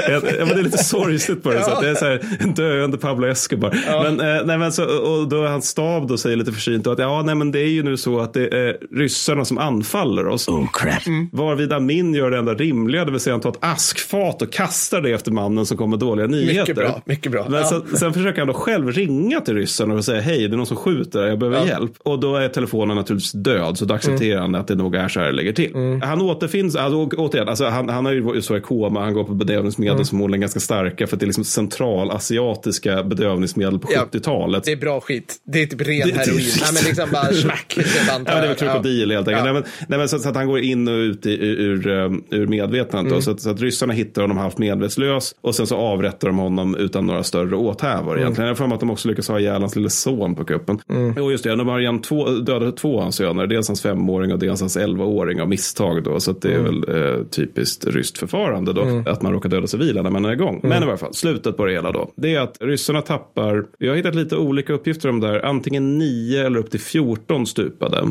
Speaker 2: Ja, men det är lite sorgligt på det sättet. Det är så här, en döende Pablo Escobar. Men, eh, nej, men så, och då är hans stab då säger lite försynt att ja, nej, men det är ju nu så att det är ryssarna som anfaller oss.
Speaker 5: Oh, crap.
Speaker 2: Varvid Amin gör det enda rimliga, det vill säga han tar ett askfat och kastar det efter mannen som kommer med dåliga nyheter.
Speaker 1: Mycket bra, mycket bra.
Speaker 2: Men
Speaker 1: Ja.
Speaker 2: så, sen försöker han då själv ringa till ryssarna och säga hej, det är någon som skjuter, jag behöver hjälp. Och då är telefonen naturligtvis död, så då accepterar han att det nog är så här det ligger till. Han återfinns, alltså, återigen, alltså, han, han har ju så koma, han går på bedövningsmedel som förmodligen ganska starka, för att det är liksom centralasiatiska bedövningsmedel på
Speaker 1: Ja.
Speaker 2: 70-talet.
Speaker 1: Det är bra skit. Det är typ ren
Speaker 2: Det- det-
Speaker 1: heroin. Nej, men liksom bara smack. antar
Speaker 2: Ja, det var
Speaker 1: jag.
Speaker 2: krokodil helt enkelt.
Speaker 1: Ja.
Speaker 2: Nej, men, nej, men så, så att han går in och ut i, ur, ur, um, ur medvetandet. Då, så, att, så att ryssarna hittar honom halvt medvetslös och sen så avrättar de honom utan några större åthävor egentligen. Jag har för mig att de också lyckas ha ihjäl hans lille son på kuppen. Jo, just det. De har igen två, dödat två av hans söner. Dels hans femåring och dels hans elvaåring av misstag. Då, så det är väl eh, typiskt ryskt förfarande då. Att man råkar döda civila när man är igång. Men i varje fall, slutet på det hela då. Det är att ryssarna tappar, vi har hittat lite olika uppgifter om det här. Antingen 9 eller upp till 14 stupade.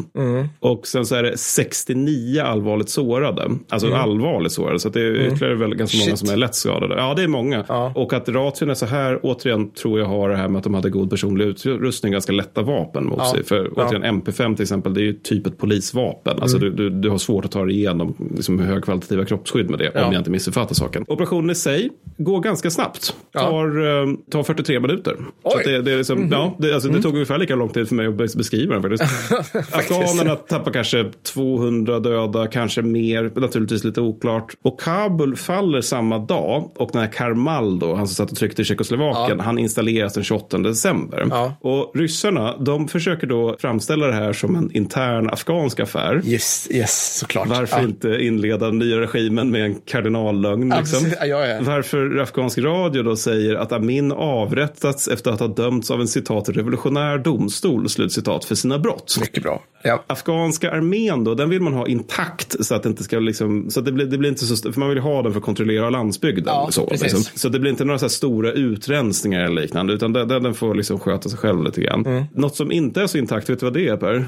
Speaker 2: Och sen så är det 69 allvarligt sårade. Alltså allvarligt sårade. Så det är ytterligare väl ganska många
Speaker 1: Shit.
Speaker 2: som är lätt skadade. Ja, det är många. Och att ration är så här, återigen tror jag har det här med att de hade god personlig utrustning, ganska lätta vapen mot
Speaker 1: Ja.
Speaker 2: sig. För
Speaker 1: Ja.
Speaker 2: återigen, MP5 till exempel, det är ju typ ett polisvapen. Alltså du, du, du har svårt att ta dig igenom liksom, högkvalitativa kroppsskydd med det,
Speaker 1: Ja.
Speaker 2: om jag inte missuppfattar saken. Operationen i sig går ganska snabbt.
Speaker 1: Ja.
Speaker 2: Tar, eh, tar 43 minuter. Så
Speaker 1: Oj.
Speaker 2: att det, det, är liksom, ja, det, alltså, det tog ungefär lika lång tid för mig att bes- beskriva den faktiskt. Afghanerna tappar kanske 200 döda, kanske mer, naturligtvis lite oklart. Och Kabul faller samma dag och den här Karmal då, han som satt och tryckte i Tjeckoslovakien, han installeras den 28 december.
Speaker 1: Ja.
Speaker 2: Och ryssarna, de försöker då framställa det här som en intern afghansk affär.
Speaker 1: Yes, yes, såklart.
Speaker 2: Varför
Speaker 1: ja.
Speaker 2: inte inleda den nya regimen med en kardinallögn?
Speaker 1: Ja,
Speaker 2: Liksom?
Speaker 1: Ja, ja, ja.
Speaker 2: Varför afghansk radio då säger att Amin avrättats efter att ha dömts av en citat revolutionär domstol, slutcitat, för sina brott.
Speaker 1: Mycket bra. Ja.
Speaker 2: Afghanska armén då, den vill man ha intakt så att det inte ska liksom, så att det blir, det blir inte så, för man vill ha den för att kontrollera landsbygden.
Speaker 1: Ja,
Speaker 2: så, liksom. så det blir inte några så stora utrensningar eller liknande, utan den, den får liksom sköta sig själv lite grann.
Speaker 1: Mm.
Speaker 2: Något som inte är så intakt, vet du vad det är Per?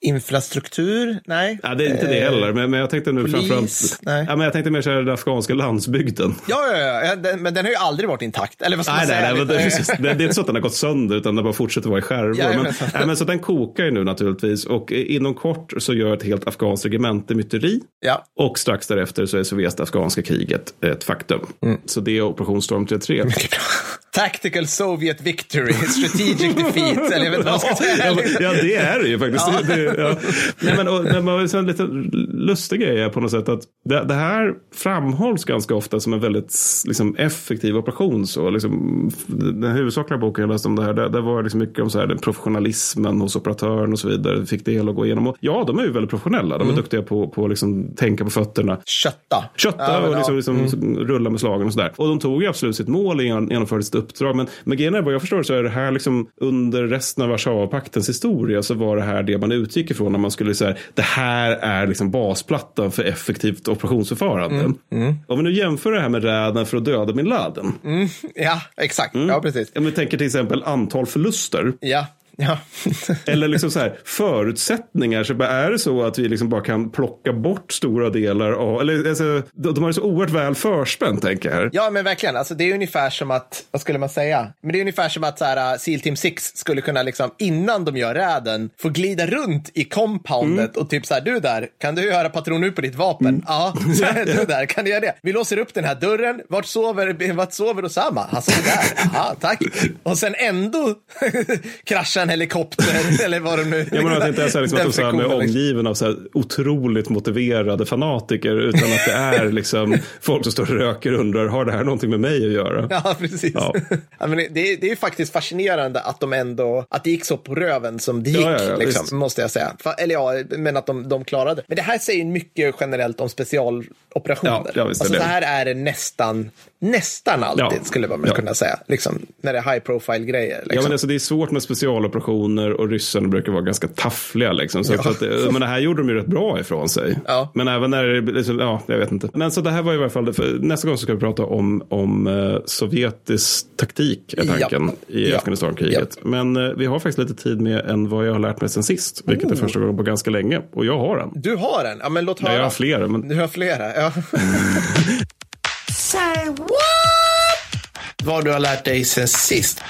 Speaker 1: Infrastruktur? Nej.
Speaker 2: Ja, det är inte det heller, men, men jag tänkte nu
Speaker 1: polis?
Speaker 2: framförallt...
Speaker 1: Nej.
Speaker 2: Ja, men jag tänkte mer så här den afghanska landsbygden.
Speaker 1: Ja, ja, ja. den, men den har ju aldrig varit intakt. Eller vad ska
Speaker 2: Nej,
Speaker 1: man
Speaker 2: nej,
Speaker 1: säga?
Speaker 2: nej, det, precis, det, det är inte så att den har gått sönder utan den bara fortsätter vara i skärvor.
Speaker 1: Ja,
Speaker 2: men, nej, men så den kokar ju nu naturligtvis och inom kort så gör ett helt afghanskt regemente myteri.
Speaker 1: Ja.
Speaker 2: Och strax därefter så är sovjet-afghanska kriget ett faktum. Så det är Operation Storm 33.
Speaker 1: Mycket bra. Tactical Soviet Victory, Strategic Defeat. Eller jag vet inte vad man ska säga.
Speaker 2: Ja, det är det ju faktiskt.
Speaker 1: Ja.
Speaker 2: Det, ja. Nej, men, och, men man, en lite lustig grej är på något sätt att det, det här framhålls ganska ofta som en väldigt liksom, effektiv operation. Så, liksom, den huvudsakliga boken jag läste om det här, där, där var det liksom mycket om så här, den professionalismen hos operatören och så vidare. Fick det hela att gå igenom. Och, ja, de är ju väldigt professionella. De är duktiga på att liksom, tänka på fötterna.
Speaker 1: Kötta.
Speaker 2: Kötta
Speaker 1: Ja,
Speaker 2: och liksom,
Speaker 1: ja. Mm.
Speaker 2: liksom rulla med slagen och sådär. Och de tog ju absolut sitt mål och genomförde uppdrag. Men, men grejen är, vad jag förstår så är det här liksom under resten av Warszawapaktens historia så var det här det man utgick ifrån när man skulle säga det här är liksom basplattan för effektivt operationsförfarande.
Speaker 1: Mm,
Speaker 2: Om vi nu jämför det här med räden för att döda bin Laden.
Speaker 1: Ja, exakt.
Speaker 2: Mm.
Speaker 1: Ja, precis.
Speaker 2: Om vi tänker till exempel antal förluster.
Speaker 1: Ja, ja.
Speaker 2: Eller liksom så här, förutsättningar. Så är det så att vi liksom bara kan plocka bort stora delar av... Eller, alltså, de, har det så oerhört väl förspänt, tänker jag.
Speaker 1: Ja, men verkligen. Alltså, det är ungefär som att, vad skulle man säga? Men det är ungefär som att så här, uh, Seal Team 6 skulle kunna, liksom, innan de gör räden, få glida runt i compoundet och typ så här, du där, kan du göra patron ut på ditt vapen? Ja, så här, du där, kan du göra det? Vi låser upp den här dörren. Vart sover, vart sover Osama? Han sover där. Ja, tack. Och sen ändå kraschar en helikopter eller vad de nu...
Speaker 2: Jag menar att det inte är så här, liksom, att de så här, är
Speaker 1: friktionen, liksom.
Speaker 2: omgiven av så här, otroligt motiverade fanatiker. Utan att det är liksom, folk som står och röker och undrar, har det här någonting med mig att göra?
Speaker 1: Ja, precis.
Speaker 2: Ja.
Speaker 1: Ja. men det, det är ju faktiskt fascinerande att de ändå, att det gick så på röven som det gick,
Speaker 2: Ja, ja, ja,
Speaker 1: liksom, måste jag säga. Eller ja, men att de, de klarade. Men det här säger mycket generellt om specialoperationer.
Speaker 2: Ja, ja, visst
Speaker 1: alltså,
Speaker 2: det.
Speaker 1: så här är det nästan, nästan alltid,
Speaker 2: Ja.
Speaker 1: skulle man
Speaker 2: Ja.
Speaker 1: kunna säga. Liksom, när det är high profile grejer.
Speaker 2: Ja,
Speaker 1: Liksom.
Speaker 2: men alltså, det är svårt med specialoperationer och ryssarna brukar vara ganska taffliga. Liksom. Så
Speaker 1: Ja.
Speaker 2: så att, det- men det här gjorde de ju rätt bra ifrån sig.
Speaker 1: Ja.
Speaker 2: Men även när det, liksom, ja, jag vet inte. Men så det här var i alla fall, nästa gång ska vi prata om, om eh, sovjetisk taktik, är tanken,
Speaker 1: Ja.
Speaker 2: i
Speaker 1: Ja.
Speaker 2: Afghanistan-kriget. Men eh, vi har faktiskt lite tid med än vad jag har lärt mig sen sist, vilket är
Speaker 1: Oh.
Speaker 2: första gången på ganska länge. Och jag har den.
Speaker 1: Du har en? Ja, men låt
Speaker 2: Ja,
Speaker 1: höra.
Speaker 2: jag har flera, men
Speaker 1: Du har flera, ja. Vad du har lärt dig sen sist?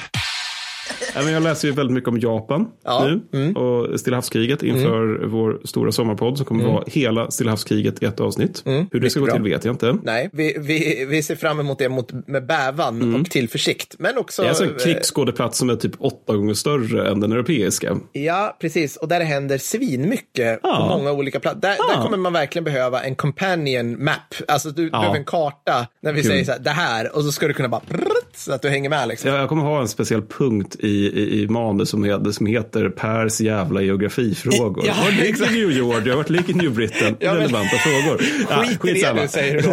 Speaker 2: Ja, men jag läser ju väldigt mycket om Japan
Speaker 1: Ja, Mm.
Speaker 2: nu och Stilla havskriget inför vår stora sommarpodd som kommer vara hela Stilla havskriget i ett avsnitt. Hur det ska gå
Speaker 1: Mm. bra.
Speaker 2: till vet jag inte.
Speaker 1: Nej, vi, vi, vi ser fram emot det mot, med bävan och tillförsikt. Men också...
Speaker 2: Mm. Det är alltså en
Speaker 1: eh,
Speaker 2: krigsskådeplats som är typ åtta gånger större än den europeiska.
Speaker 1: Ja, precis. Och där händer svinmycket
Speaker 2: Ja.
Speaker 1: på många olika platser. Där, där kommer man verkligen behöva en companion map. Alltså du behöver en karta när vi
Speaker 2: Kul.
Speaker 1: säger så här, det här. Och så ska du kunna bara prrrt, så att du hänger med liksom.
Speaker 2: Jag jag kommer ha en speciell punkt i, i, i manus som heter, som heter Pers jävla geografifrågor.
Speaker 1: Ja,
Speaker 2: Var ligger. New Georgia? Vart ligger New Britain?
Speaker 1: Ja, men-
Speaker 2: Relevanta frågor. Ja,
Speaker 1: Skit i det nu säger du då.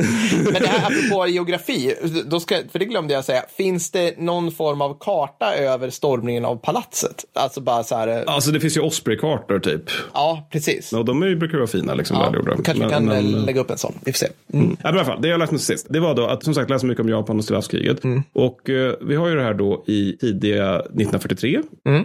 Speaker 1: Men det här apropå geografi, då ska, för det glömde jag säga. Finns det någon form av karta över stormningen av palatset? Alltså bara så här, ja,
Speaker 2: Alltså det finns ju Osprey-kartor typ.
Speaker 1: precis.
Speaker 2: Och de är, brukar vara fina liksom.
Speaker 1: Ja, kanske vi
Speaker 2: Men-
Speaker 1: kan
Speaker 2: men-
Speaker 1: eh, lägga upp en sån. Vi får se.
Speaker 2: Ja, men i alla fall, det jag mig sist, det var då att som sagt läsa mycket om Japan och Stilla havskriget. Och eh, vi har ju det här då i tidiga 1943.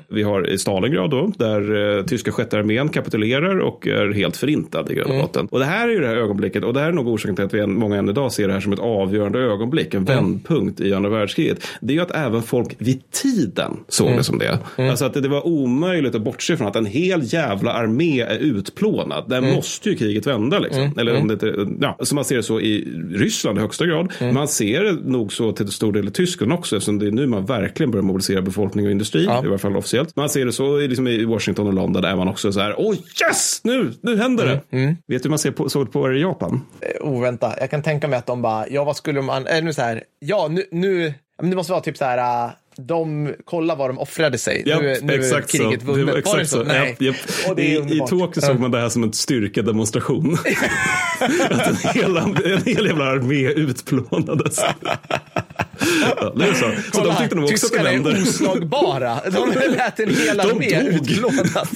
Speaker 2: Vi har i Stalingrad då, där eh, tyska sjätte armén kapitulerar och är helt förintad i grund och botten. Och det här är ju det här ögonblicket, och det här är nog orsaken till att vi än, många än idag ser det här som ett avgörande ögonblick, en vändpunkt i andra världskriget. Det är ju att även folk vid tiden såg det som det. Alltså att det, det var omöjligt att bortse från att en hel jävla armé är utplånad. Där måste ju kriget vända liksom. Eller om det inte, ja, så man ser det så i Ryssland i högsta grad. Man ser det nog så till stor del i Tyskland också eftersom det är nu man verkligen börjar mobilisera befolkning och industri. I alla fall officiellt. Man ser det så i- liksom i Washington och London där är man också så här, åh yes, nu, nu händer det. Vet du hur man ser på, såg på det i Japan?
Speaker 1: Eh, Oh, vänta. Jag kan tänka mig att de bara, ja vad skulle man, äh, nu så här, ja nu, nu, ja, det måste vara typ så här, äh, de, kolla vad de offrade sig.
Speaker 2: Japp,
Speaker 1: nu, nu är kriget
Speaker 2: så.
Speaker 1: vunnet.
Speaker 2: Det var
Speaker 1: Var
Speaker 2: exakt
Speaker 1: det
Speaker 2: så.
Speaker 1: Nej.
Speaker 2: Japp, japp. I, I. Tokyo såg man det här som en styrkedemonstration. att en hel, en hel jävla armé utplånades. ja, det är så. Så
Speaker 1: Kolla,
Speaker 2: de tyckte nog också att det vände.
Speaker 1: är oslagbara. De lät en hel armé utplånas.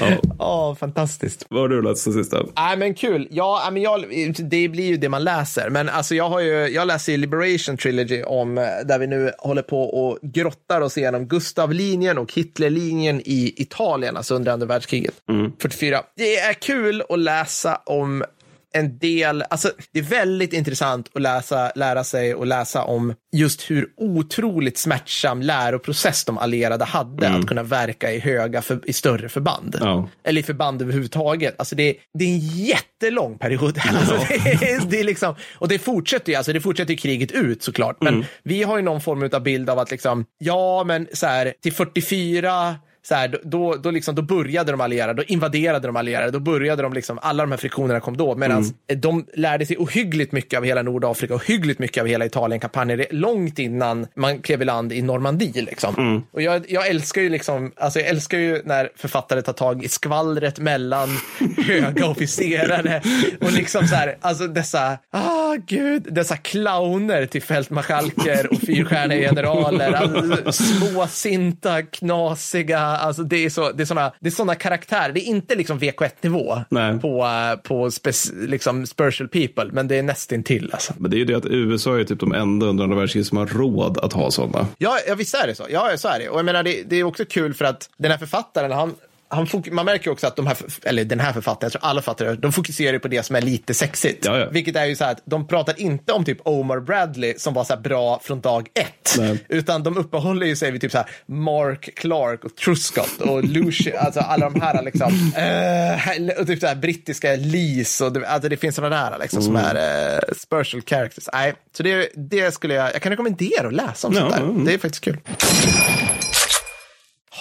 Speaker 2: Ja.
Speaker 1: Ja, fantastiskt.
Speaker 2: Vad har du läst sen sista?
Speaker 1: Nej, men kul. Ja, men jag, det blir ju det man läser. Men alltså, jag, har ju, jag läser ju Liberation Trilogy om, eh, där vi nu håller på och grottar oss igenom Gustavlinjen och Hitlerlinjen i Italien, alltså under andra världskriget. 44. Det är kul att läsa om en del, alltså det är väldigt intressant att läsa, lära sig och läsa om just hur otroligt smärtsam läroprocess de allierade hade att kunna verka i höga, för, i större förband.
Speaker 2: Ja.
Speaker 1: Eller i förband överhuvudtaget. Alltså det, det är en jättelång period. Alltså det, är, det är liksom, och det fortsätter ju, alltså det fortsätter ju kriget ut såklart. Men vi har ju någon form av bild av att liksom, ja men så här, till 44 så här, då- då, liksom, då började de allierade, då invaderade de allierade, då började de liksom, alla de här friktionerna kom då, medan de lärde sig ohyggligt mycket av hela Nordafrika, ohyggligt mycket av hela Italienkampanjen, långt innan man klev i land i Normandie. Liksom. Och jag, jag älskar ju liksom, alltså jag älskar ju när författare tar tag i skvallret mellan höga officerare och liksom så här, alltså dessa, ah gud, dessa clowner till fältmarskalker och fyrstjärniga generaler, alltså, småsinta, knasiga, alltså det är så, det är såna, det är såna karaktärer, det är inte liksom VK1-nivå
Speaker 2: Nej.
Speaker 1: på, på spec, liksom special people, men det är nästintill alltså.
Speaker 2: Men det är ju det att USA är typ de enda under andra världskriget som har råd att ha sådana.
Speaker 1: Ja, ja visst är det så. Ja, så är det. Och jag menar, det, det är också kul för att den här författaren, han, han fok- man märker också att de här, eller den här författaren, jag tror alla författare, de fokuserar på det som är lite sexigt.
Speaker 2: Ja, ja.
Speaker 1: Vilket är ju så här att de pratar inte om typ Omar Bradley som var så här bra från dag ett.
Speaker 2: Nej.
Speaker 1: Utan de uppehåller ju sig vid typ så här Mark Clark och Truscott och Lucian, alltså alla de här liksom, eh, och typ så här brittiska Lees och det, alltså det finns sådana där liksom som är eh, special characters. Nej, så det, det skulle jag, jag kan rekommendera att läsa om
Speaker 2: Ja,
Speaker 1: sånt där.
Speaker 2: mm.
Speaker 1: Det är faktiskt kul.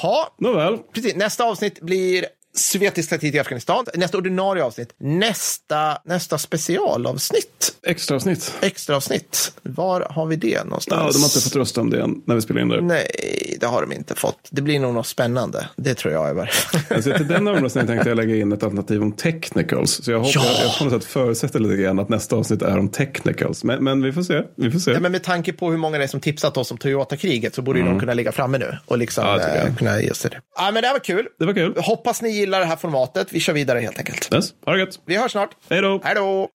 Speaker 1: Ha,
Speaker 2: Nåväl,
Speaker 1: precis. Nästa avsnitt blir sovjetisk taktik i Afghanistan. Nästa ordinarie avsnitt. Nästa, nästa specialavsnitt.
Speaker 2: extra avsnitt.
Speaker 1: Extra avsnitt. Var har vi det någonstans?
Speaker 2: Ja, de har inte fått rösta om det än när vi spelar in det.
Speaker 1: Nej, det har de inte fått. Det blir nog något spännande. Det tror jag i varje fall.
Speaker 2: Alltså, till den omröstningen tänkte jag lägga in ett alternativ om technicals. Så jag hoppas,
Speaker 1: Ja.
Speaker 2: jag på något sätt förutsätter lite grann att nästa avsnitt är om technicals. Men, men vi får se. Vi får se.
Speaker 1: Ja, men med tanke på hur många det är som tipsat oss om Toyota-kriget så borde ju de kunna ligga framme nu och liksom
Speaker 2: Mm. Ja,
Speaker 1: eh, kunna ge till det. Ja, men det här var kul.
Speaker 2: Det var kul.
Speaker 1: Hoppas ni gillar det här formatet. Vi kör vidare helt enkelt.
Speaker 2: Yes, ha det gött.
Speaker 1: Vi hörs snart.
Speaker 2: Hej då.
Speaker 1: Hej då!